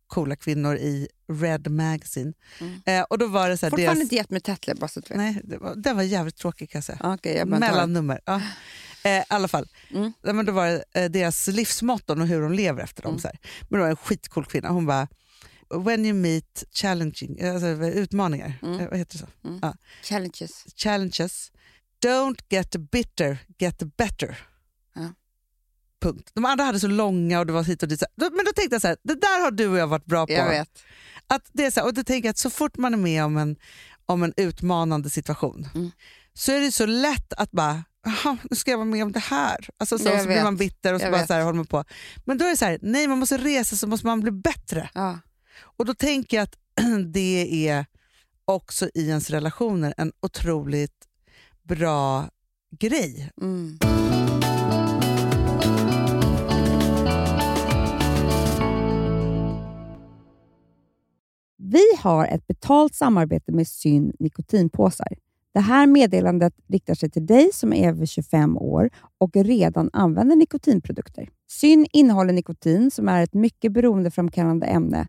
coola kvinnor i Red Magazine. Mm. Eh, och då var det så här, Fortfarande deras, inte gett mig Tettle, bara så att nej, det var, den var jävligt tråkig kan jag säga. Okej, jag. Mellannummer. Ja. Eh, I alla fall, Mm. Men då var det eh, deras livsmotton och hur de lever efter dem. Mm. Så här. Men det var en skitcool kvinna. Hon bara, when you meet challenging, alltså, utmaningar, Mm. eh, vad heter det så? Mm. Ja. Challenges. Challenges, don't get bitter, get better. Ja. Punkt. De andra hade så långa och det var hit och dit. Men då tänkte jag så här, det där har du och jag varit bra på. Jag vet. Att det är så här, och då tänker jag att så fort man är med om en, om en utmanande situation Mm. så är det så lätt att bara, "Jaha, nu ska jag vara med om det här. Alltså så, så blir man bitter och så Jag bara vet. så här, håller man på. Men då är det så här, nej man måste resa så måste man bli bättre. Ja. Och då tänker jag att <clears throat> det är också i ens relationer en otroligt bra grej. Mm. Vi har ett betalt samarbete med Syn nikotinpåsar. Det här meddelandet riktar sig till dig som är över 25 år och redan använder nikotinprodukter. Syn innehåller nikotin som är ett mycket beroendeframkallande ämne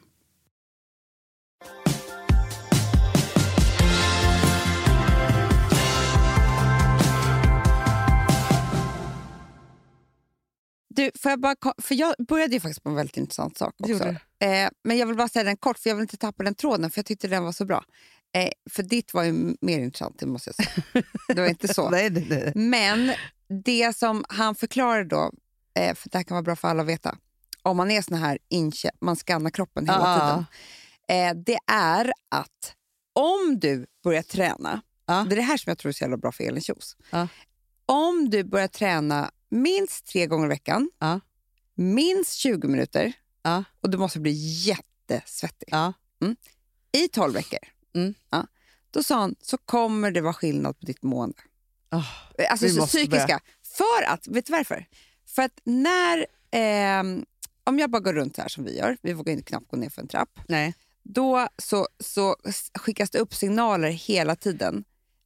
Du, får jag, bara, för jag började ju faktiskt på en väldigt intressant sak också. Eh, men jag vill bara säga den kort, för jag vill inte tappa den tråden, för jag tyckte den var så bra. Eh, för ditt var ju mer intressant, det måste jag säga. Det var inte så. <laughs> Nej, nej, nej. Men det som han förklarade då, eh, för det här kan vara bra för alla att veta, om man är sån här inche, man skannar kroppen hela Ja. tiden. Eh, det är att om du börjar träna, Ja. det är det här som jag tror är så jävla bra för Elin Kjos. Ja. Om du börjar träna minst tre gånger i veckan, Ja. minst 20 minuter Ja. och du måste bli jättesvettig Ja. i 12 veckor, Mm. ja, då sa han så kommer det vara skillnad på ditt mående. Oh, Alltså så psykiska. börja. För att, vet du varför? För att när, ehm, om jag bara går runt här som vi gör, vi vågar inte knappt gå ner för en trapp, nej. då så, så skickas det upp signaler hela tiden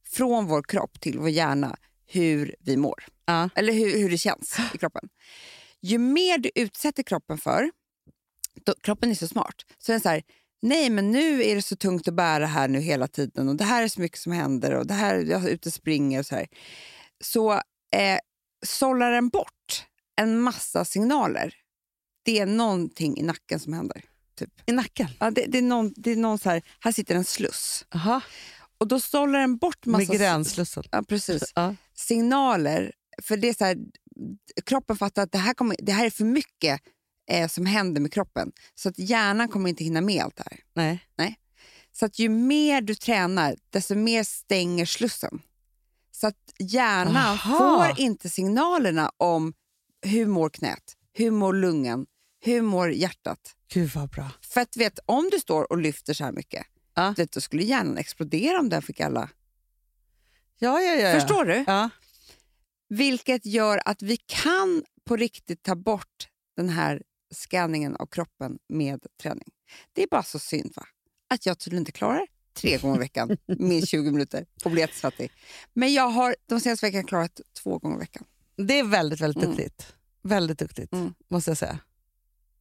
från vår kropp till vår hjärna hur vi mår. Ja. Eller hur, hur det känns <gasps> i kroppen. Ju mer du utsätter kroppen för, då, kroppen är så smart, så den är så här, nej men nu är det så tungt att bära här nu hela tiden och det här är så mycket som händer och det här, jag är ute och springer och så här. Så eh, sållar den bort en massa signaler. Det är någonting i nacken som händer. Typ. I nacken? Ja, det, det är någon, det är någon så här, här sitter en sluss. Aha. Och då sållar den bort massa Migränslussen. ja, precis, Ja. signaler. För det är så här, kroppen fattar att det här, kommer, det här är för mycket eh, som händer med kroppen. Så att hjärnan kommer inte hinna med allt det här. Nej. Så att ju mer du tränar, desto mer stänger slussen. Så att hjärnan Aha. får inte signalerna om hur mår knät, hur mår lungan, hur mår hjärtat. Gud vad bra. För att vet, om du står och lyfter så här mycket, Ja. vet, då skulle hjärnan explodera om den fick alla... Ja, ja, ja. Förstår du? Ja. Vilket gör att vi kan på riktigt ta bort den här scanningen av kroppen med träning. Det är bara så synd va? att jag tydligen inte klarar tre gånger i veckan, <laughs> minst 20 minuter, och blir jättesvettig. Men jag har de senaste veckorna klarat två gånger i veckan. Det är väldigt, väldigt Mm. duktigt. Väldigt duktigt, Mm. måste jag säga.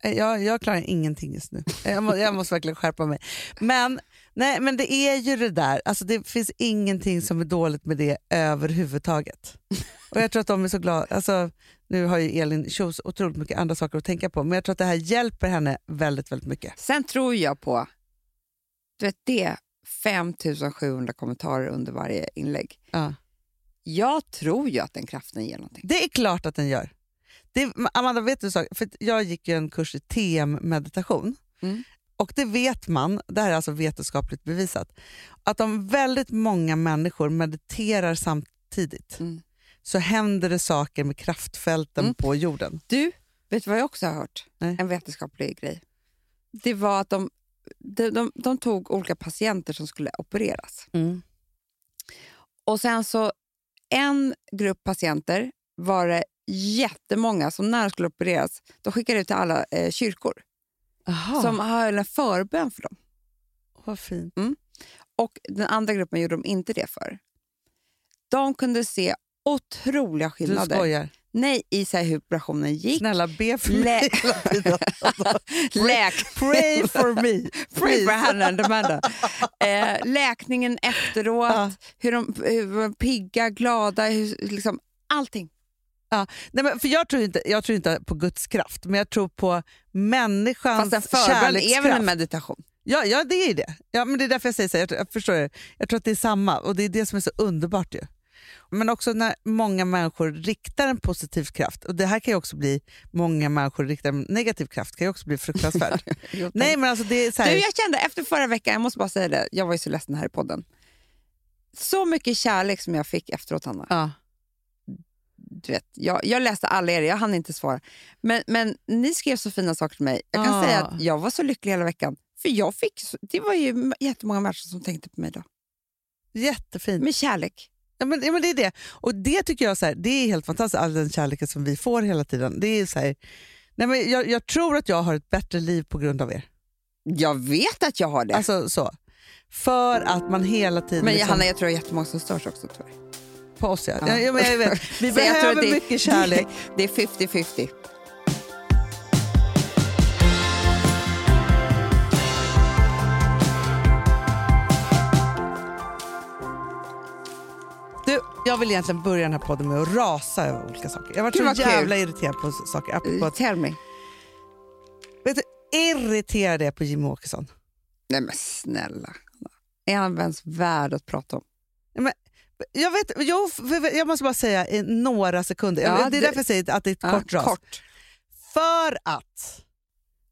Eh, Jag, jag klarar ingenting just nu. Jag, må, jag måste verkligen skärpa mig. Men, nej, men det är ju det där, alltså det finns ingenting som är dåligt med det överhuvudtaget. Och jag tror att de är så glada. Alltså, nu har ju Elin Kjos otroligt mycket andra saker att tänka på, men jag tror att det här hjälper henne väldigt, väldigt mycket. Sen tror jag på, du vet det, 5700 kommentarer under varje inlägg. Ja. Jag tror ju att den kraften ger någonting. Det är klart att den gör. Det, Amanda, vet du en sak? För jag gick ju en kurs i TM-meditation. Mm. Och det vet man, det här är alltså vetenskapligt bevisat, att om väldigt många människor mediterar samtidigt Mm. så händer det saker med kraftfälten Mm. på jorden. Du, vet du vad jag också har hört? Nej. En vetenskaplig grej. Det var att de, de, de, de tog olika patienter som skulle opereras. Och sen så en grupp patienter var det jättemånga som när de skulle opereras, de skickade ut till alla eh, kyrkor Aha, som höll en förbön för dem. vad fint. Och den andra gruppen gjorde de inte det för. De kunde se otroliga Du skillnader. skojar. Nej, i så hur operationen gick. Snälla be för Lä- mig hela tiden. <laughs> Läk Pray for me. <laughs> Pray for. Hannah and Amanda. Eh, läkningen efteråt, Ja. hur de hur de var pigga, glada, hur, liksom, allting. Nej, men för jag, tror inte, jag tror inte på Guds kraft, men jag tror på människans Fast en förbön är väl kärlekskraft. en meditation? Ja, ja, det är det. Ja, men det är därför jag säger så. här. Jag, jag förstår det. Jag tror att det är samma och det är det som är så underbart. Ju. Men också när många människor riktar en positiv kraft, och det här kan ju också bli, många människor riktar en negativ kraft, kan ju också bli fruktansvärt. <laughs> Nej men alltså det är så här, Du, jag kände efter förra veckan, jag måste bara säga det, jag var ju så ledsen här i podden. Så mycket kärlek som jag fick efteråt, Hanna. ja. Du vet, jag, jag läste alla er, jag hann inte svara. Men, men ni skrev så fina saker till mig. Jag kan Ah. säga att jag var så lycklig hela veckan. För jag fick, det var ju jättemånga människor som tänkte på mig då. Jättefint. Med kärlek. Ja, men, ja, men det är det. Och det tycker jag så här, det är helt fantastiskt, all den kärleken som vi får hela tiden. Det är så här, nej, men jag, jag tror att jag har ett bättre liv på grund av er. Jag vet att jag har det. Alltså så. För att man hela tiden... men liksom- Hanna, jag tror att jättemånga som störs också tyvärr. På oss ja. Ja. ja. ja men jag vet. <laughs> Vi behöver det- mycket kärlek. Det är 50-50. Du, jag vill egentligen börja den här podden med att rasa över olika saker. Jag har varit så vad kul. jävla irriterad på saker. Apropå att, Tell me. vet du, irriterad är jag på Jimmie Åkesson. Nej men snälla. Är han ens värd att prata om? Jag, vet, jo, jag måste bara säga i några sekunder. Ja, det är det- därför jag säger att det är ett Ja, kort ras. Kort. För att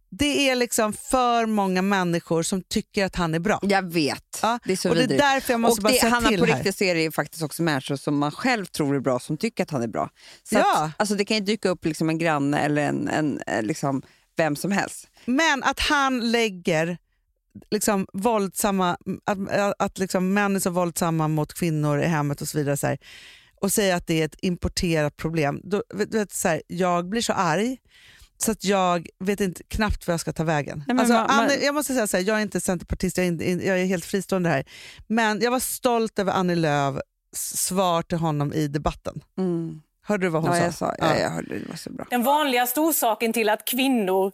det är liksom för många människor som tycker att han är bra. Jag vet. Ja, Det är så och det är vidrigt. därför jag måste och bara det, säga Hanna, till på riktigt så är det faktiskt också människor som man själv tror är bra som tycker att han är bra. Så Ja. att, alltså det kan ju dyka upp liksom en granne eller en, en, eh, liksom, vem som helst. Men att han lägger liksom våldsamma, att, att liksom män är så våldsamma mot kvinnor i hemmet och så vidare så här, och säger att det är ett importerat problem. Då, du vet, så här, jag blir så arg så att jag vet inte knappt vad jag ska ta vägen. Nej, men alltså, man- man- Annie, jag måste säga så här, jag är inte centerpartist, jag är, inte, jag är helt fristående här. Men jag var stolt över Annie Lööf svar till honom i debatten. Mm. Hörde du vad hon Ja, sa? jag sa, ja. jag hörde det var så bra. Den vanligaste orsaken till att kvinnor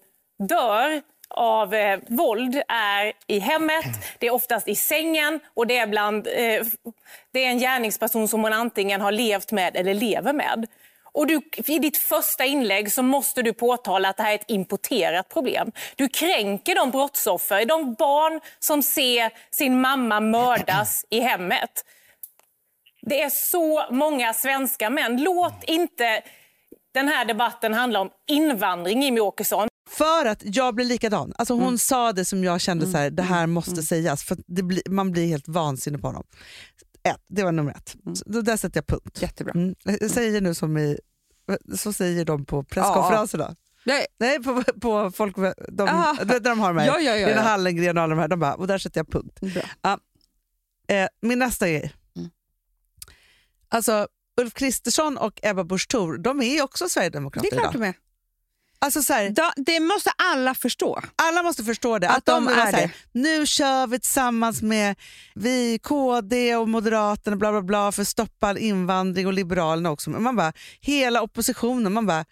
dör av eh, våld är i hemmet, det är oftast i sängen och det är, bland, eh, det är en gärningsperson som hon antingen har levt med eller lever med. Och du, I ditt första inlägg så måste du påtala att det här är ett importerat problem. Du kränker de brottsoffer, de barn som ser sin mamma mördas i hemmet. Det är så många svenska män. Låt inte den här debatten handla om invandring, Jimmie Åkesson. För att jag blir likadan. Alltså hon Mm. sa det som jag kände, så här, det här måste sägas. För det blir, man blir helt vansinnig på honom. Ett, det var nummer ett. Så då där sätter jag punkt. Jättebra. Mm. Jag säger nu som i, så säger de på presskonferenserna. Nej, Nej, på, på folk, de, Ah. när de har de här, Ja, ja, ja, Lena ja. Hallengren och alla de här, de bara, och där sätter jag punkt. bra. Eh, min nästa grej. Mm. Alltså Ulf Kristersson och Ebba Busch Thor, de är också Det Sverigedemokrater är klart idag. de är. Alltså, så här, Da, det måste alla förstå. alla måste förstå det. Att Att, de, de är här, det. Nu kör vi tillsammans med vi, KD och Moderaterna bla bla bla för att stoppa all invandring och Liberalerna också. Men man bara, hela oppositionen, man bara,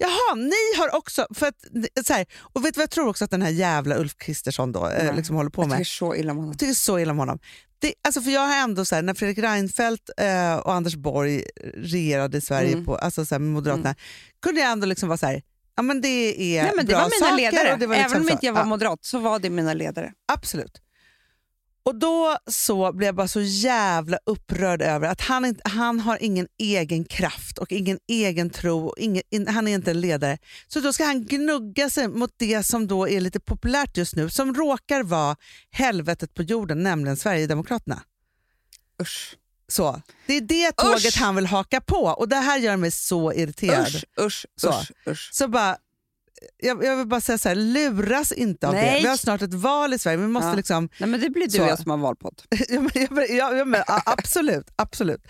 Jaha, ni har också... För att, så här, och vet du vad jag tror också att den här jävla Ulf Kristersson då, Nej, liksom håller på Jag med? tycker så illa om honom. Jag tycker så illa om honom. Det, alltså för jag har ändå så här, när Fredrik Reinfeldt eh, och Anders Borg regerade i Sverige Mm. på, alltså så här, med Moderaterna, kunde jag ändå liksom vara så här, ja men det är Nej, men det bra var mina saker. ledare. det var Även liksom om så. inte jag var Ja, moderat så var det mina ledare. Absolut. Och då så blev jag bara så jävla upprörd över att han, inte, han har ingen egen kraft och ingen egen tro. Och ingen, in, han är inte en ledare. Så då ska han gnugga sig mot det som då är lite populärt just nu, som råkar vara helvetet på jorden, nämligen Sverigedemokraterna. Usch. Så. Det är det tåget Usch! han vill haka på och det här gör mig så irriterad. Usch, usch, Så. usch, usch. Så bara, jag, jag vill bara säga så här, luras inte av Nej. det. Vi har snart ett val i Sverige, vi måste Ja. liksom Nej, men det blir du och jag som har valpodd. <laughs> Ja, men, ja, men, ja, ja, men, absolut, absolut.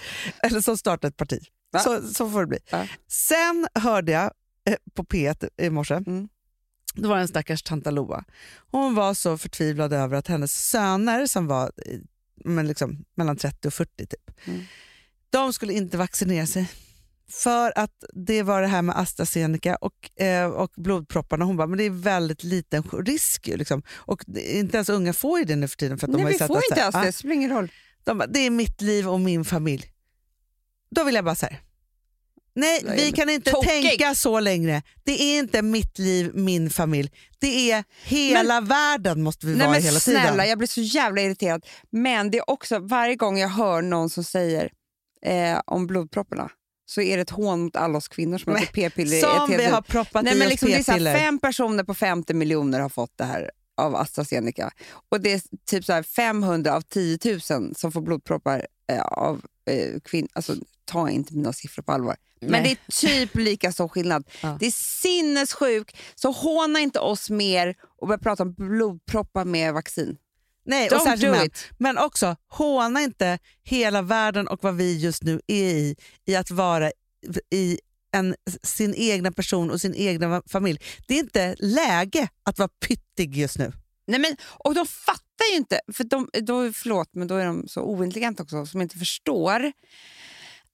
Eller så starta ett parti. Va? Så, så får det bli. Ja. Sen hörde jag eh, på P1 i morse, Mm. det var en stackars tanta Loa. Hon var så förtvivlad över att hennes söner som var men liksom, mellan 30 och 40 typ, Mm. de skulle inte vaccinera sig. För att det var det här med AstraZeneca och, eh, och blodpropparna. Hon bara, men det är väldigt liten risk. Liksom. Och det, inte ens unga får ju det nu för tiden. För att de Nej, har ju vi sett får att, så inte här, alls ah, det, spelar ingen roll. de bara, det är mitt liv och min familj. Då vill jag bara säga nej vi kan inte tokig. tänka så längre. Det är inte mitt liv, min familj. Det är hela världen måste vi Nej, vara men hela snälla, tiden. jag blir så jävla irriterad. Men det är också varje gång jag hör någon som säger eh, om blodpropparna så är det ett hån mot alla oss kvinnor som Men, äter p-piller. Som vi har proppat Nej, i men liksom, det är här, fem personer på 50 miljoner har fått det här av AstraZeneca. Och det är typ så här 500 av 10 000 som får blodproppar eh, av eh. Alltså, ta inte mina siffror på allvar. Men Nej. det är typ <laughs> lika stor skillnad. Ja. Det är sinnessjukt. Så håna inte oss mer och börja prata om blodproppar med vaccin. Nej, och särskilt män. Men också, håna inte hela världen och vad vi just nu är i, i att vara i en, sin egna person och sin egna familj. Det är inte läge att vara pyttig just nu. Nej, men, och de fattar ju inte, för de, då, förlåt men då är de så ointelligenta också som inte förstår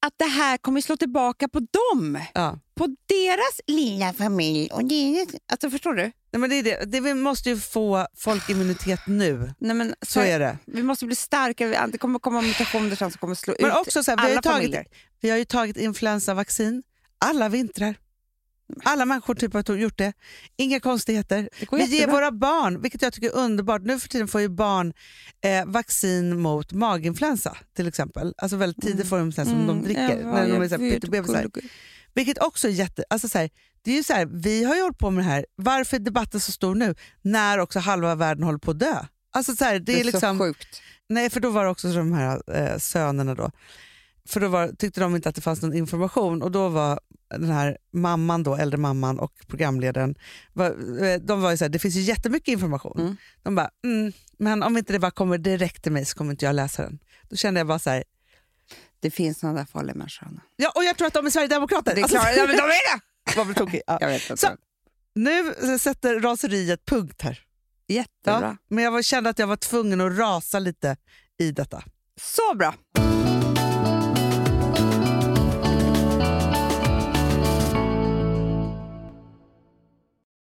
att det här kommer slå tillbaka på dem. Ja. På deras lilla familj. Och deras, alltså, förstår du? Nej, men det är det. Det, vi måste ju få folkimmunitet nu. Nej, men, Så är det. Vi måste bli starkare. Det kommer komma mutationer som kommer slå Men ut också så här, vi, har ju alla tagit, familjer. vi har ju tagit influensavaccin alla vintrar. Alla människor typ har gjort det. Inga konstigheter. Vi ger våra barn, vilket jag tycker är underbart, nu för tiden får ju barn eh, vaccin mot maginfluensa till exempel. Alltså väldigt tidigt får de här, som de dricker Mm. Ja, när de är pyttebebisar. Vilket också är jätte... Alltså så här, det är ju så här, vi har ju hållit på med det här, varför är debatten så stor nu när också halva världen håller på att dö? Alltså så här, det, Det är, är liksom, så sjukt. Nej, för då var det också så de här eh, sönerna då. För då var, tyckte de inte att det fanns någon information och då var den här mamman då, äldre mamman och programledaren, var, eh, de var ju så här, det finns ju jättemycket information. Mm. De bara, mm, men om inte det bara kommer direkt till mig så kommer inte jag läsa den. Då kände jag bara så här, Det finns sådana där farliga människor. Anna. ja och jag tror att de är Sverigedemokrater. Det är Alltså, klart, <laughs> ja, men de är det! <laughs> vad blir tokig. Ja. Jag vet inte. Så- Nu sätter raseriet punkt här. Jättebra. Ja, men jag var, kände att jag var tvungen att rasa lite i detta. Så bra.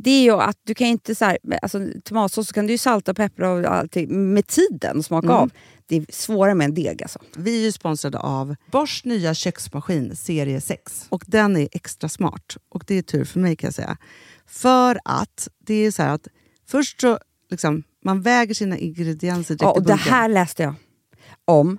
Det är ju att du kan inte så här, alltså, tomatsås så kan du ju salta och peppra och allting med tiden och smaka Mm. av. Det är svårare med en deg alltså. Vi är ju sponsrade av Bosch nya köksmaskin serie 6. Och den är extra smart. Och det är tur för mig kan jag säga. För att det är så här att först så liksom, man väger sina ingredienser direkt Ja, i och det bunken. här läste jag om.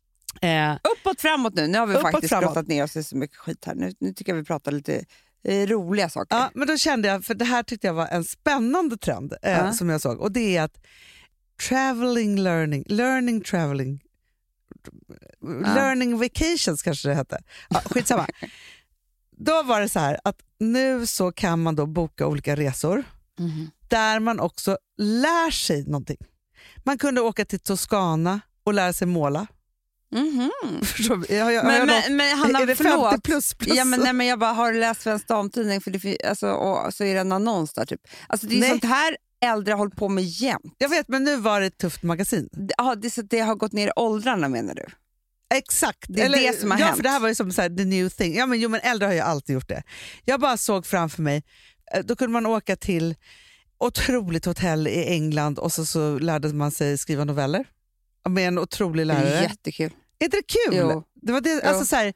Eh, Uppåt framåt nu. Nu har vi Uppåt, faktiskt framåt. grottat ner oss i så mycket skit här. Nu, nu tycker jag vi pratar lite eh, roliga saker. ja, men då kände jag, för det här tyckte jag var en spännande trend eh, Ja. som jag såg. Och det är att traveling learning, learning traveling, learning vacations kanske det hette. Ja, skitsamma. <laughs> då var det så här att nu så kan man då boka olika resor Mhm. där man också lär sig någonting. Man kunde åka till Toscana och lära sig måla. Mhm. <laughs> Förstår? Jag, jag, Men, jag, men, men Hanna, är det 50 förlåt. plus plus? Ja, men, nej, men jag bara, har läst Svensk Damtidning? För det, alltså, och så är det en annons där. Typ. Alltså, det är Nej. sånt här äldre har hållit på med jämt. jag vet, men nu var det ett tufft magasin. Det, ja, det, så det har gått ner i åldrarna menar du? Exakt. Det är det som har ja, hänt. För det här var ju som så här, the new thing. Ja, men, jo, men äldre har ju alltid gjort det. Jag bara såg framför mig, eh, då kunde man åka till otroligt hotell i England och så, så lärde man sig skriva noveller med en otrolig lärare. jättekul. Är inte det kul? Jo. Det var det, Jo. alltså, så här,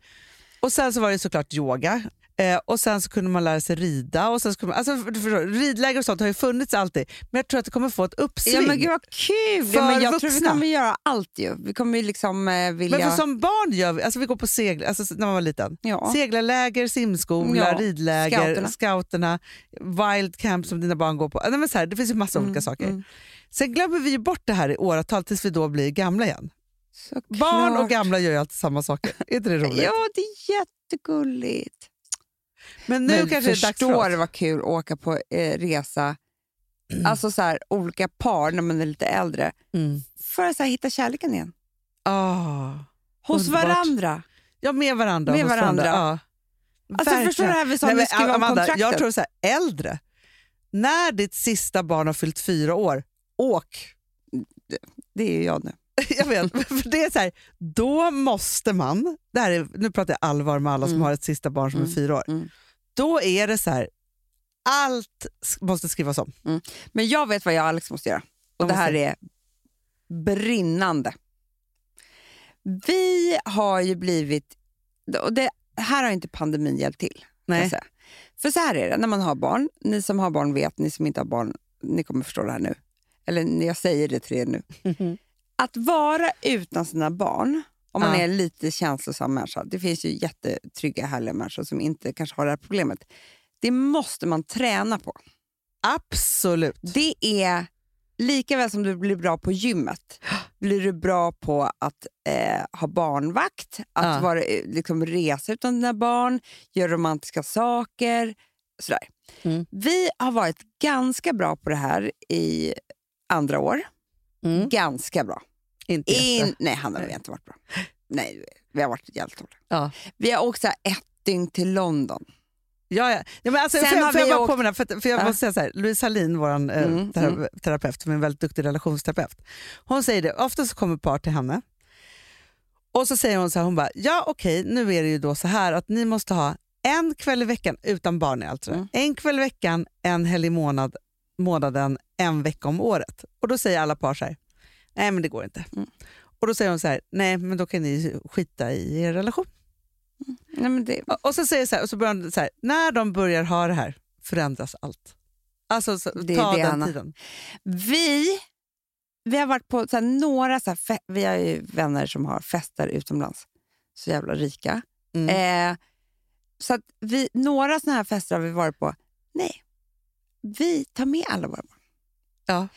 och sen så var det såklart yoga. Eh, och sen så kunde man lära sig rida. Och sen så kunde man, alltså, förstår, ridläger och sånt har ju funnits alltid, men jag tror att det kommer få ett uppsving. Ja, men gud vad kul! För Ja, men jag tror vi vuxna. kommer göra allt ju. Vi kommer ju liksom eh, vilja... Men för som barn gör vi, alltså vi går på segl, alltså när man var liten. ja. Seglarläger, simskola, Ja, ridläger, scouterna. scouterna. wild camp som dina barn går på. Nej, men så här, det finns ju massa olika saker. mm. Sen glömmer vi ju bort det här i åratal tills vi då blir gamla igen. Såklart. Barn och gamla gör ju alltid samma saker. är inte det roligt? Ja, det är jättegulligt. Men nu men kanske det är dags för oss. vad kul att åka på eh, resa, alltså så här, olika par när man är lite äldre, Mm. för att så här, hitta kärleken igen. Ah. Hos Underbart. varandra. Ja, med varandra. Med hos varandra. Ja. Alltså, Verkligen. förstår du det här vi sa Nej, när vi men, skrev om Amanda, kontraktet? jag tror så här, äldre, när ditt sista barn har fyllt fyra år, åk. Det är ju jag nu. <laughs> Jag vet, för det är så här, då måste man, det här är, nu pratar jag allvar med alla som Mm. har ett sista barn som Mm. är fyra år, Mm. då är det så här, allt måste skrivas om. Men jag vet vad jag och Alex måste göra. Och det här är brinnande. Vi har ju blivit... Och det här har inte pandemin hjälpt till. Nej. För så här är det när man har barn. Ni som har barn vet, ni som inte har barn, ni kommer förstå det här nu. Eller jag säger det till er nu. <laughs> Att vara utan sina barn, om man Ja. är lite känslosam människa, det finns ju jättetrygga, härliga människor som inte kanske har det här problemet. Det måste man träna på. Absolut. Det är lika väl som du blir bra på gymmet, blir du bra på att eh, ha barnvakt, att Ja. vara, eh, liksom, resa utan dina barn, göra romantiska saker. Sådär. Mm. Vi har varit ganska bra på det här i andra år. Mm. Ganska bra. Inte. In, nej, Hanna, vi Nej. har inte varit bra. Nej, vi har varit jävligt dåliga. Ja. Vi har åkt så ett dygn till London. Ja, ja. ja men alltså, Sen jag, har jag vi bara åkt- påminna, för, för jag Ja. måste säga så här, Louise Hallin, vår Mm, eh, tera, terapeut, som är en väldigt duktig relationsterapeut, hon säger det, ofta så kommer par till henne och så säger hon så här, hon bara, ja okej, nu är det ju då så här att ni måste ha en kväll i veckan utan barn i allt. Mm. En kväll i veckan, en helg i månad, månaden, en vecka om året. Och då säger alla par så här, nej men det går inte. Mm. Och då säger hon så här, nej men då kan ni skita i er relation. Nej, men det, Och- Och så säger så här, och så börjar hon så här, när de börjar ha det här förändras allt. Alltså så, Det ta det, den Anna. tiden. Vi, vi har varit på så här, några, så här, vi har ju vänner som har fester utomlands, så jävla rika. Mm. Eh, så att vi, några såna här fester har vi varit på. Nej, vi tar med alla våra barn. Ja.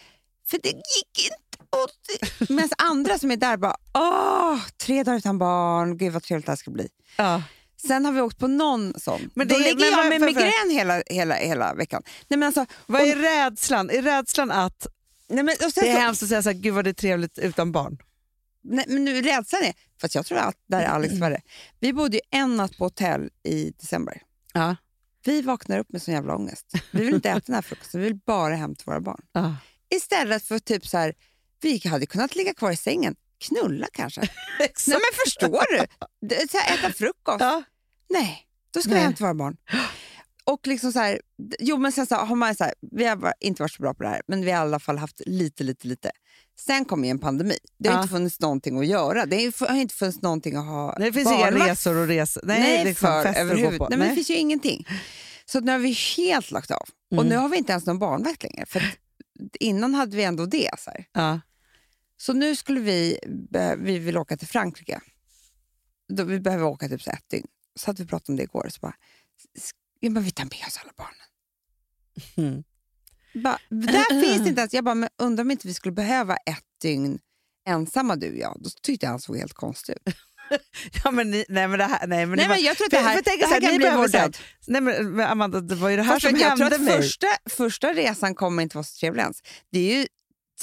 För det gick inte. Medan andra som är där bara, åh, tre dagar utan barn, gud vad trevligt det här ska bli. Ja. Sen har vi åkt på någon sån. Men det Då ligger men jag med för- migrän hela, hela, hela veckan. Nej, men alltså, Vad är rädslan? Är rädslan att nej, men, och sen det är så- hemskt att säga så här, gud vad det är trevligt utan barn? Nej, men nu rädslan är, fast jag tror att där är Alex värre. Vi bodde ju en natt på hotell i december. Ja. Vi vaknar upp med sån jävla ångest. Vi vill inte äta den här frukosten, vi vill bara hem till våra barn. Ja. Istället för typ så här, vi hade kunnat ligga kvar i sängen, knulla kanske. <laughs> Nej men förstår du? Så här, äta frukost. Ja. Nej, då ska Nej. vi hem till våra barn. Och liksom så här, jo men sen så har man så här, vi har inte varit så bra på det här, men vi har i alla fall haft lite, lite, lite. Sen kom ju en pandemi. Det har Ja. inte funnits någonting att göra. Det har inte funnits någonting att ha Nej, det finns inga resor och resor. Nej, Nej, liksom för fester att gå överhuvud. på. Nej, men det finns ju ingenting. Så nu har vi helt lagt av. Och Mm. nu har vi inte ens någon barnvakt längre. För innan hade vi ändå det. Så. Ja. så nu skulle vi, vi vill åka till Frankrike. Då, vi behöver åka typ så ett dygn. Så att vi pratade om det igår. Så bara, s- ja, men vi tar med oss alla barnen. Mm. Bara, där finns det inte ens. Jag bara, men undrar om inte vi skulle behöva ett dygn ensamma du och jag. Då tyckte jag han såg helt konstig ut. <laughs> Ja, men ni, nej men det här, nej men, Nej, men jag tror att för- det här, för tänk det här här, kan ni bli vår död. Nej men men Amanda, det var ju det här Fast som jag hände mig. första, första resan kommer inte vara så trevlig ens. Det är ju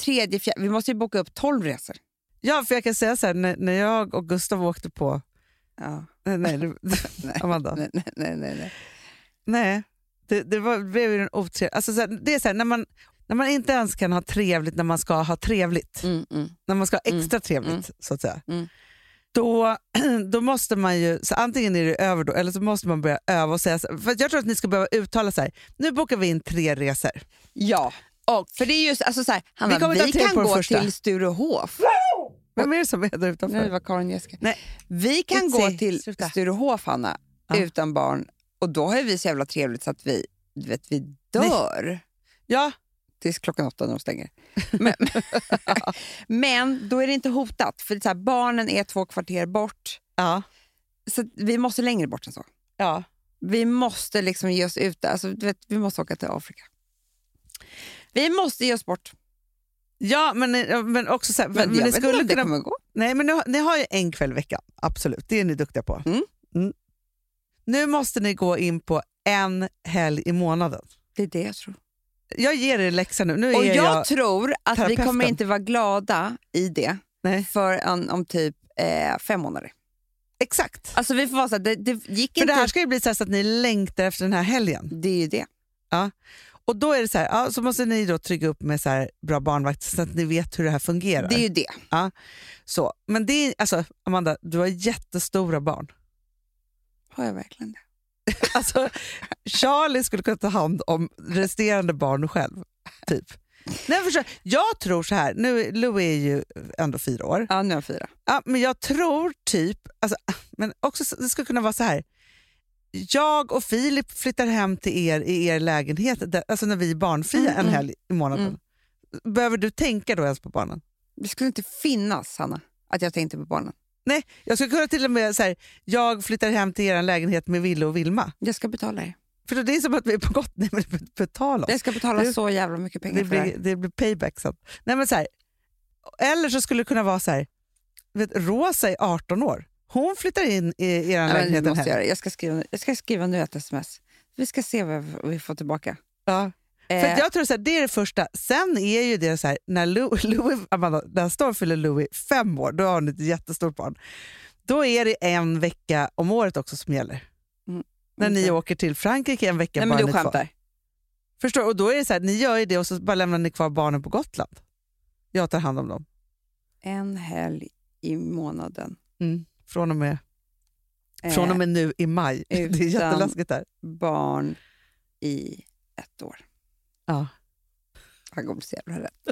tredje, fjärde, vi måste ju boka upp tolv resor. Ja, för jag kan säga så här, när, när jag och Gustav åkte på... Ja. Nej, Nej. <laughs> Amanda. Nej, nej, nej, nej, nej. Det, det var, blev ju en otrevlig... Alltså, så här, det är så här, när, man, när man inte ens kan ha trevligt när man ska ha trevligt, Mm, mm. när man ska ha Mm, extra trevligt, mm, så att säga. mm. Då, <clears throat> då måste man ju, så antingen är det över då, eller så måste man börja öva och säga för Jag tror att ni ska behöva uttala så här, nu bokar vi in tre resor. Ja, och, för det är just alltså så här, Hanna, Vi kommer vi, kan gå första. till Sturehof. Vem är det som är där utanför? Nej, det var Karin Jessica. Nej. Vi kan Itzy, gå till sluta. Sturehof, Hanna, Ja. utan barn. Och då har vi så jävla trevligt så att vi, du vet, vi dör Ja, tills klockan åtta när de stänger. <laughs> Men, men då är det inte hotat, för så här, barnen är två kvarter bort. ja, Så vi måste längre bort än så. ja. Vi måste liksom ge oss ut. Alltså, du vet, vi måste åka till Afrika. Vi måste ge oss bort. Ja, men, men också så här, Men, men, jag ni skulle om det kunna... kommer gå. Nej, men ni, ni har ju en kväll i veckan, absolut. Det är ni duktiga på. Mm. Mm. Nu måste ni gå in på en helg i månaden. Det är det jag tror. Jag ger er läxan nu. nu Och jag, jag, tror att vi terapeuten. kommer inte vara glada i det Nej. förrän om typ eh, fem månader. Exakt. Alltså vi får vara så här, det, det gick För inte. det här ska ju bli så, så att ni längtar efter den här helgen. Det är ju det. Och då är det så här, ja, så måste ni då trygga upp med så här bra barnvakt så att ni vet hur det här fungerar. Det är ju det. så. Men det är, alltså, Amanda, du har jättestora barn. Har jag verkligen det? <laughs> Alltså, Charlie skulle kunna ta hand om resterande barn själv. Typ. Nej, förstår, jag tror så här, nu Louis är ju ändå fyra år, Ja, nu har jag fyra. ja, men jag tror typ, alltså, men också så- det skulle kunna vara så här. Jag och Filip flyttar hem till er i er lägenhet, där, alltså när vi är barnfria Mm, en mm. helg i månaden. Mm. Behöver du tänka då ens på barnen? Det skulle inte finnas, Hanna, att jag tänkte på barnen. Nej, jag skulle kunna till och med så här, jag flyttar hem till er lägenhet med Ville och Vilma. Jag ska betala er. För det är som att vi är på gott, nej men betala oss. Jag ska betala Du- så jävla mycket pengar Det för det blir, här. det blir payback sen. Nej, men så här, eller så skulle det kunna vara så här, vet, Rosa är 18 år. Hon flyttar in i er Ja, lägenhet det jag, jag, ska skriva, jag ska skriva nu ett sms. Vi ska se vad vi får tillbaka. Ja. För Eh, jag tror så här, det är det första. Sen är ju det så här, när Louis, <laughs> Louis, Amanda, nästa år fyller Louis fem år, då har hon ett jättestort barn. Då är det en vecka om året också som gäller. Mm, När ni åker till Frankrike en vecka Nej, men du skämtar. Förstår? Och då är det så här, ni gör ju det och så bara lämnar ni kvar barnen på Gotland. Jag tar hand om dem. En helg i månaden. Mm. Från, och med, Eh, från och med nu i maj. <laughs> Det är utan- jätteläskigt där. barn i ett år. Ja. Han kommer så jävla rätt.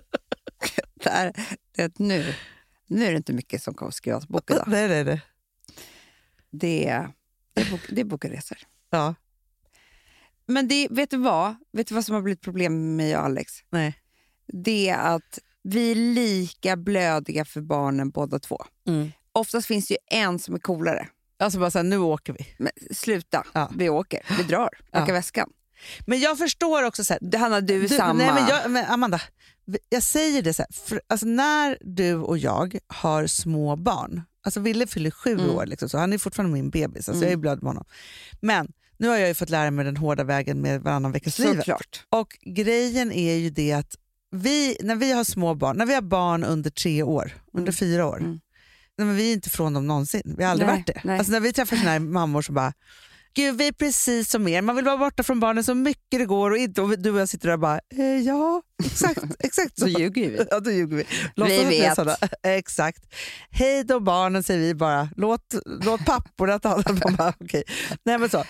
<laughs> det är, det nu, nu är det inte mycket som kommer skrivas bok idag. Nej, nej, nej. Det är, det är, bok, det är bokresor. Ja. Men det, vet, du vad? vet du vad som har blivit problem med mig och Alex? Nej. Det är att vi är lika blödiga för barnen båda två. Mm. Oftast finns det ju en som är coolare. Alltså bara så här, nu åker vi. Men sluta, Ja. vi åker. Vi drar, packar Ja. väskan. Men jag förstår också så här, Hanna, du är Du, samma. Nej, men jag, men Amanda, jag säger det så här, för, alltså när du och jag har små barn, alltså Ville fyller sju Mm. år, liksom, så han är fortfarande min bebis, alltså Mm. jag är blöd med honom. Men nu har jag ju fått lära mig den hårda vägen med varannan veckas livet. Och grejen är ju det att vi, när vi har små barn, när vi har barn under tre år, under fyra år, Mm. nej, men vi är inte från dem någonsin. Vi har aldrig Nej, varit det. nej. Alltså när vi träffar såna här mammor som bara Gud, vi är precis som er. Man vill vara borta från barnen så mycket det går och, inte, och du och jag sitter där och bara, eh, ja, exakt, <laughs> exakt Så ljuger vi. <laughs> Ja, då ljuger vi. Att är vet. <laughs> Exakt. Hej då barnen säger vi bara. Låt, låt papporna ta hand om okej. Nej, men så.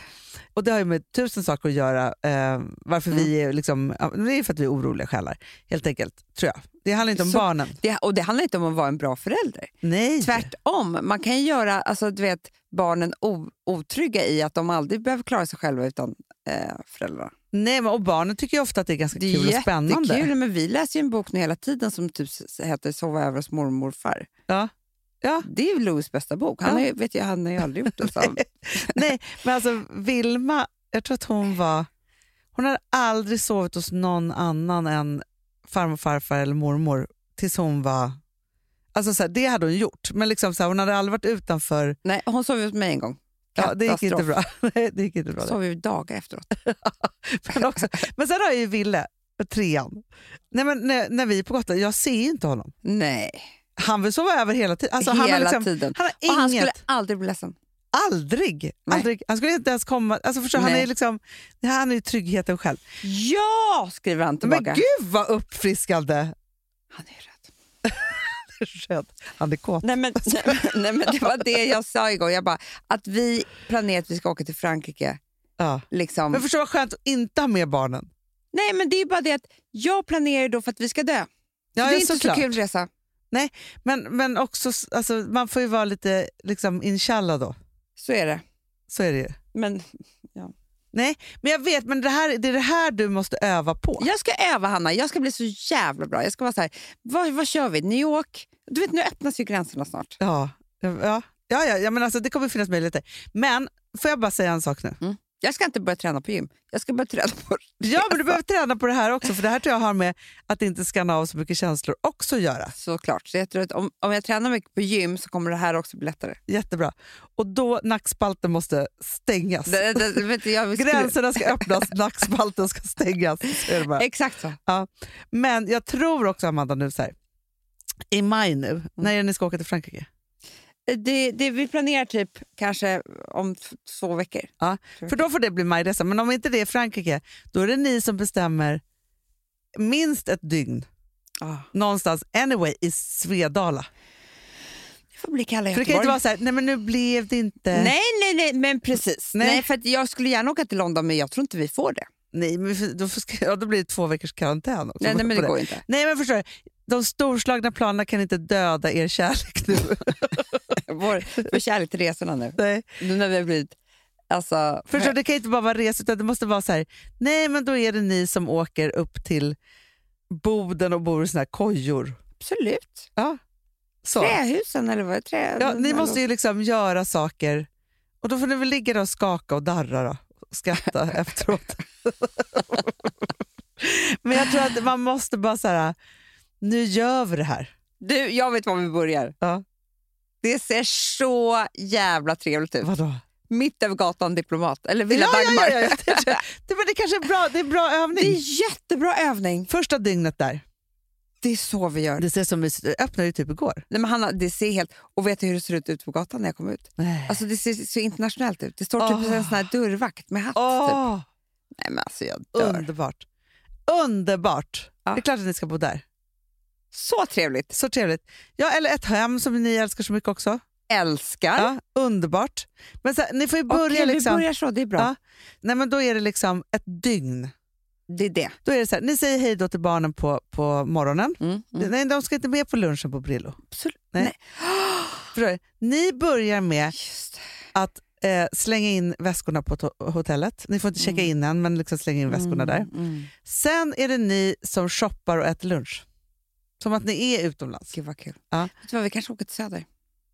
Och Det har ju med tusen saker att göra. Eh, varför Mm. vi är liksom, det är för att vi är oroliga själar, helt enkelt. tror jag. Det handlar inte om Så- barnen. Det, och det handlar inte om att vara en bra förälder. Nej. Tvärtom, man kan ju göra alltså, du vet, barnen o, otrygga i att de aldrig behöver klara sig själva utan eh, föräldrarna. Nej, och barnen tycker ofta att det är ganska Det är kul och spännande. jättekul, men vi läser ju en bok nu hela tiden som typ heter Sova över hos mormor och morfar. Ja. Ja. Det är ju Louis bästa bok. Han, Ja. har vet jag, han har ju aldrig gjort det. Han, <laughs> Nej, men alltså Vilma, jag tror att hon var... Hon hade aldrig sovit hos någon annan än farmor, farfar eller mormor tills hon var... Alltså så här, det hade hon gjort, men liksom så här, hon hade aldrig varit utanför... nej, hon sov hos mig en gång. Ja, det gick inte bra. <laughs> Nej, det gick inte bra. Sov ju dagar efteråt. <laughs> Men, också, men sen har jag ju Ville, trean. Nej, men när, när vi är på Gotland, jag ser ju inte honom. Nej. Han vill sova över hela tiden. Alltså, han har Hela liksom, tiden. Han har Och inget. han skulle aldrig bli ledsen. Aldrig. Nej. aldrig. Han skulle inte ens komma. Alltså förstår, han, är liksom, han är ju tryggheten själv. Ja, skriver han tillbaka. Men gud vad uppfriskande! Han är rädd. Röd. Han är kåt. Nej men, <laughs> nej, nej, men det var det jag sa igår. Jag bara, att vi planerar att vi ska åka till Frankrike. Ja. Liksom. Men förstå vad skönt att inte ha med barnen. Nej, men det är bara det att jag planerar då för att vi ska dö. Ja, det är ja, inte såklart. så kul resa. Men, men också, alltså, man får ju vara lite liksom, inshallah då. Så är det. Så är det ju. Men Nej, men jag vet, men det, här, det är det här du måste öva på. jag ska öva, Hanna. Jag ska bli så jävla bra. Jag ska vara så här, vad, vad kör vi? New York? Du vet, nu öppnas ju gränserna snart. Ja, ja, ja, ja, ja men alltså, det kommer finnas möjligheter. Men får jag bara säga en sak nu? Jag ska inte börja träna på gym. Jag ska börja träna på <laughs> Ja, men du behöver träna på det här också, för det här tror jag har med att inte skanna av så mycket känslor också att göra. Såklart. Så jag tror att om, om jag tränar mycket på gym så kommer det här också bli lättare. Jättebra. Och då nackspalten måste stängas. Det, det, vet jag skulle- Gränserna ska öppnas, <laughs> nackspalten ska stängas. Exakt så. Men jag tror också, Amanda, nu så här, i maj nu, Mm. när är det ni ska åka till Frankrike? Det, det, vi planerar typ kanske om två veckor. Ja, för då får det bli majresa. Men om inte det är Frankrike, då är det ni som bestämmer minst ett dygn Ah. någonstans, anyway, i Svedala. Det får bli kalla För det Göteborg. kan inte vara så här, nej men nu blev det inte... Nej, nej, nej, men precis. Nej. Nej. för jag skulle gärna åka till London, men jag tror inte vi får det. Nej, men då, får- ja, då blir det två veckors karantän också. Nej, nej men på det går inte. Nej men förstår du, de storslagna planerna kan inte döda er kärlek nu. <laughs> <laughs> Vår, vår kärlek till resorna nu. nej. Nu när vi har blivit... Alltså, Förstår, det kan inte bara vara resa utan det måste vara så här, nej men då är det ni som åker upp till Boden och bor i såna här kojor. absolut. Ja. Så. Trähusen eller vad? Trä, Ja, ni måste ju liksom göra saker och då får ni väl ligga där och skaka och darra då, och skratta <laughs> efteråt. <laughs> men jag tror att man måste bara så här, nu gör vi det här. Du, jag vet var vi börjar. Ja. Det ser så jävla trevligt ut. Vadå? Mitt över gatan Diplomat, eller Villa Ja, Dagmar. ja, ja, <laughs> ja. Det, men det kanske är bra, det är bra övning. Det är jättebra övning. Första dygnet där, Det är så vi gör. det ser som ut. öppnade typ igår. Nej, men Hanna, det ser helt... Och vet du hur det ser ut ute på gatan när jag kom ut? Nej. Alltså Det ser så internationellt ut. Det står typ Åh. en sån här dörrvakt med hatt. Typ. Åh, Nej, men alltså jag dör. underbart. Underbart! Ja. Det är klart att ni ska bo där. Så trevligt. Så trevligt. Ja, eller ett hem som ni älskar så mycket också. Älskar. Ja, underbart. Men så, ni får ju Okej, börja liksom... vi börjar så. Det är bra. Ja. Nej, men då är det liksom ett dygn. Det är det. Då är det så här, ni säger hej då till barnen på, på morgonen. Mm, mm. Nej, de ska inte med på lunchen på Brillo. Absolut. Nej. Nej. <gasps> Ni börjar med att eh, slänga in väskorna på hotellet. Ni får inte checka in än, men liksom slänga in väskorna där. Mm. Sen är det ni som shoppar och äter lunch. Som att ni är utomlands. Gud vad kul. Ja. Vet du vad, vi kanske åker till Söder.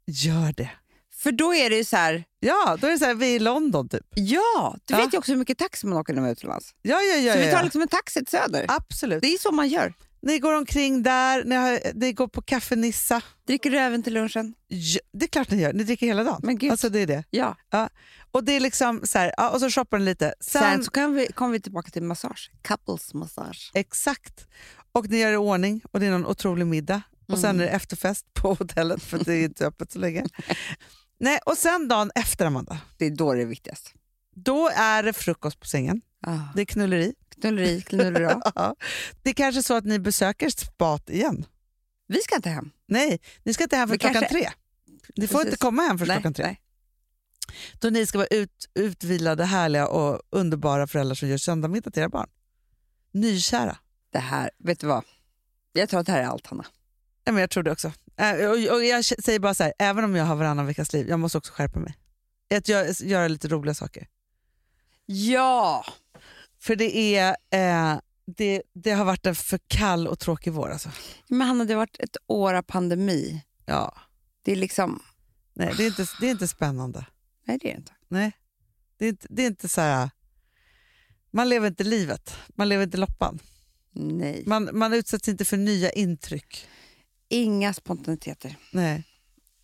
Gör det. För då är det ju så här, Ja, då är det så här, vi är i London typ. ja, du Ja. vet ju också hur mycket taxi man åker när man är utomlands. Ja, ja, ja. så ja, vi tar ja. liksom en taxi till Söder. Absolut. Det är så man gör. Ni går omkring där, ni, har, ni går på Café Nissa. Dricker du även till lunchen? Ja, det är klart ni gör, ni dricker hela dagen. Men gud. Alltså det är det. Ja. Och det är liksom så här, ja, och så shoppar ni lite. Sen, Sen, så kan vi, kommer vi tillbaka till massage. Couples massage. Exakt. Och ni gör i ordning och det är någon otrolig middag. Och sen Mm. är det efterfest på <laughs> hotellet för det är inte öppet så länge. <laughs> Nej, och sen dagen efter Amanda, Det är då det är viktigast. då är det frukost på sängen. Ah. Det är knulleri. Knulleri, knulleri. <laughs> Ja. Det är kanske så att ni besöker spat igen. Vi ska inte hem. Nej, ni ska inte hem för Vi klockan kanske- tre. Ni får Precis. inte komma hem för Nej, klockan tre. nej. Då ni ska vara ut, utvilade, härliga och underbara föräldrar som gör söndagsmiddag till era barn. Nykära. Det här, vet du vad? Jag tror att det här är allt, Hanna. Ja, men jag tror det också. Äh, och, och jag säger bara så här, även om jag har varannan veckas liv, jag måste också skärpa mig. Att gö- göra lite roliga saker. Ja! För det, är, eh, det, det har varit en för kall och tråkig vår. Alltså. Men Hanna, det har varit ett år av pandemi. Ja. Det är liksom... Nej, det, är inte, det är inte spännande. Nej, det är det inte. Nej. Det är inte, det är inte så här... Man lever inte livet, man lever inte loppan. Nej. Man, man utsätts inte för nya intryck. Inga spontaniteter. Nej.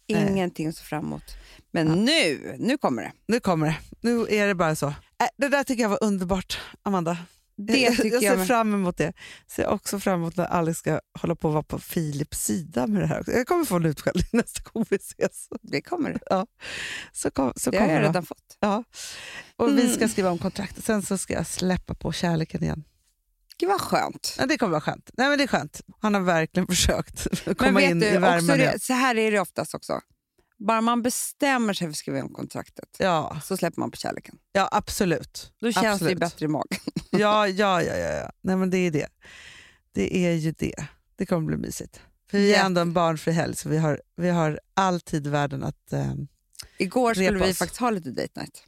Ingenting att se fram emot. Men nu, nu kommer det. Nu kommer det. Nu är det bara så. Äh, det där tycker jag var underbart, Amanda. Det jag, tycker jag jag ser med. fram emot det. Ser också fram emot när Alex ska hålla på att vara på Philips sida med det här. också. Jag kommer få en utskällning nästa gång vi ses. Det kommer det. Så, kom, så Det har kommer jag det. redan fått. Ja. Och vi Mm. ska skriva om kontraktet. Sen så ska jag släppa på kärleken igen. Gud vad skönt. Ja, det kommer vara skönt. Nej, men det är skönt. Han har verkligen <laughs> försökt komma in du, i värmen. det, så här är det oftast också. Bara man bestämmer sig för att skriva om kontraktet Ja, så släpper man på kärleken. ja, absolut. Då känns det Absolut. ju bättre i magen. <laughs> Ja, ja, ja, ja, ja. Nej, men det är det. Det är ju det. Det kommer bli mysigt. För vi är ändå en barnfri helg så vi har, vi har i världen att... ehm, Igår skulle vi faktiskt ha lite date night.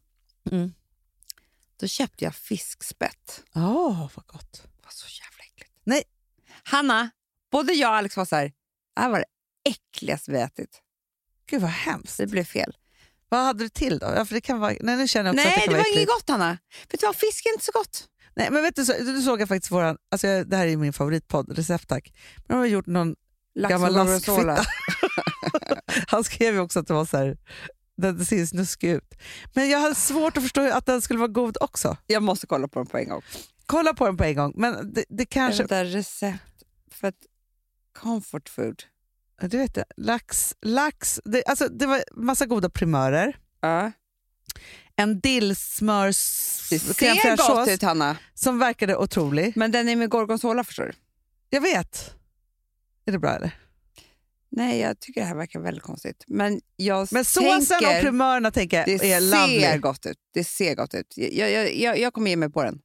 Mm. Då köpte jag fiskspett. Åh, vad gott. Var så jävla äckligt. Nej. Hanna, både jag och Alex var så här, det här var det äckligaste vi ätit. Gud vad hemskt. Det blev fel. Vad hade du till då? Ja, för det kan vara, nej, nu känner jag också att Nej, det kan det vara var inget gott Hanna. Vet du vad, fisk är inte så gott. Nej, men vet du, så, du såg jag faktiskt våran, alltså det här är min favoritpodd, Recepttack. Men de har gjort någon Lax gammal laskfitta. <laughs> Han skrev ju också att det var så här, den ser snuskig ut. Men jag hade svårt att förstå att den skulle vara god också. Jag måste kolla på den på en gång. Kolla på den på en gång. Men det, det kanske... Vänta, recept för ett comfort food. Du vet det, lax, lax det, alltså det var massa goda primörer. Ja. En dillsmörs Det ser gott ut Hanna, som verkade otrolig. men den är med gorgonzola förstår du. Jag vet. Är det bra eller? Nej, jag tycker det här verkar väldigt konstigt. Men jag Men såsen tänker, och primörerna tänker jag det är ser lovely. gott ut. Det ser gott ut. Jag, jag, jag, jag kommer ge mig på den.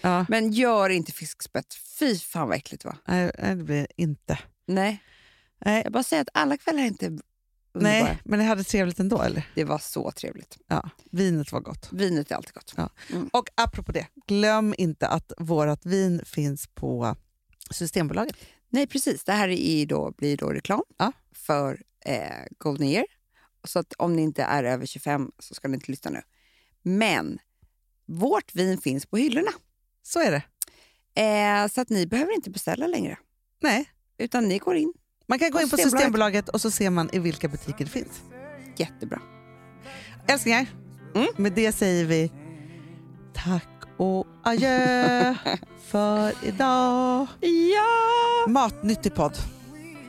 Ja, Men gör inte fiskspett. Fy fan vad äckligt va? nej, det blir inte. Nej. Nej. Jag bara säger att alla kvällar är inte underbara. Nej, men ni hade trevligt ändå eller? Det var så trevligt. Ja, vinet var gott. Vinet är alltid gott. Ja. Och apropå det, glöm inte att vårt vin finns på Systembolaget. Nej, precis. Det här är då, blir då reklam Ja. för eh, Golden Year. Så att om ni inte är över 25 så ska ni inte lyssna nu. Men vårt vin finns på hyllorna. Så är det. Eh, så att ni behöver inte beställa längre. Nej, Utan ni går in. man kan gå in på Systembolaget. Systembolaget och så ser man i vilka butiker det finns. Jättebra. Älsklingar, Mm. med det säger vi tack och adjö <laughs> för idag. Ja! Matnyttig podd.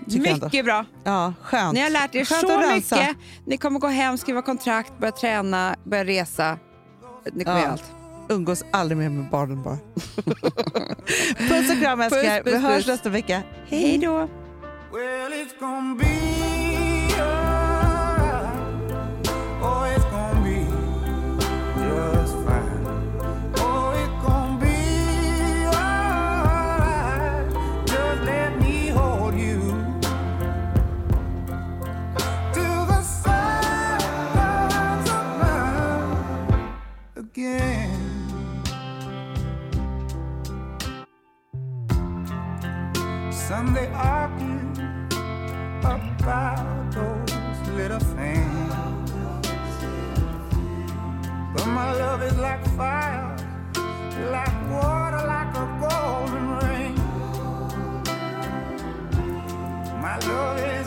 Mycket bra. Ja, skönt. Ni har lärt er Skönt så mycket. Ni kommer gå hem, skriva kontrakt, börja träna, börja resa. Ni kommer Ja. göra allt. Umgås aldrig mer med barnen bara. <laughs> Puss och kram puss, Vi hörs puss. nästa vecka. Hej då! Well, Sunday argue about those little things. But my love is like fire, like water, like a golden rain. My love is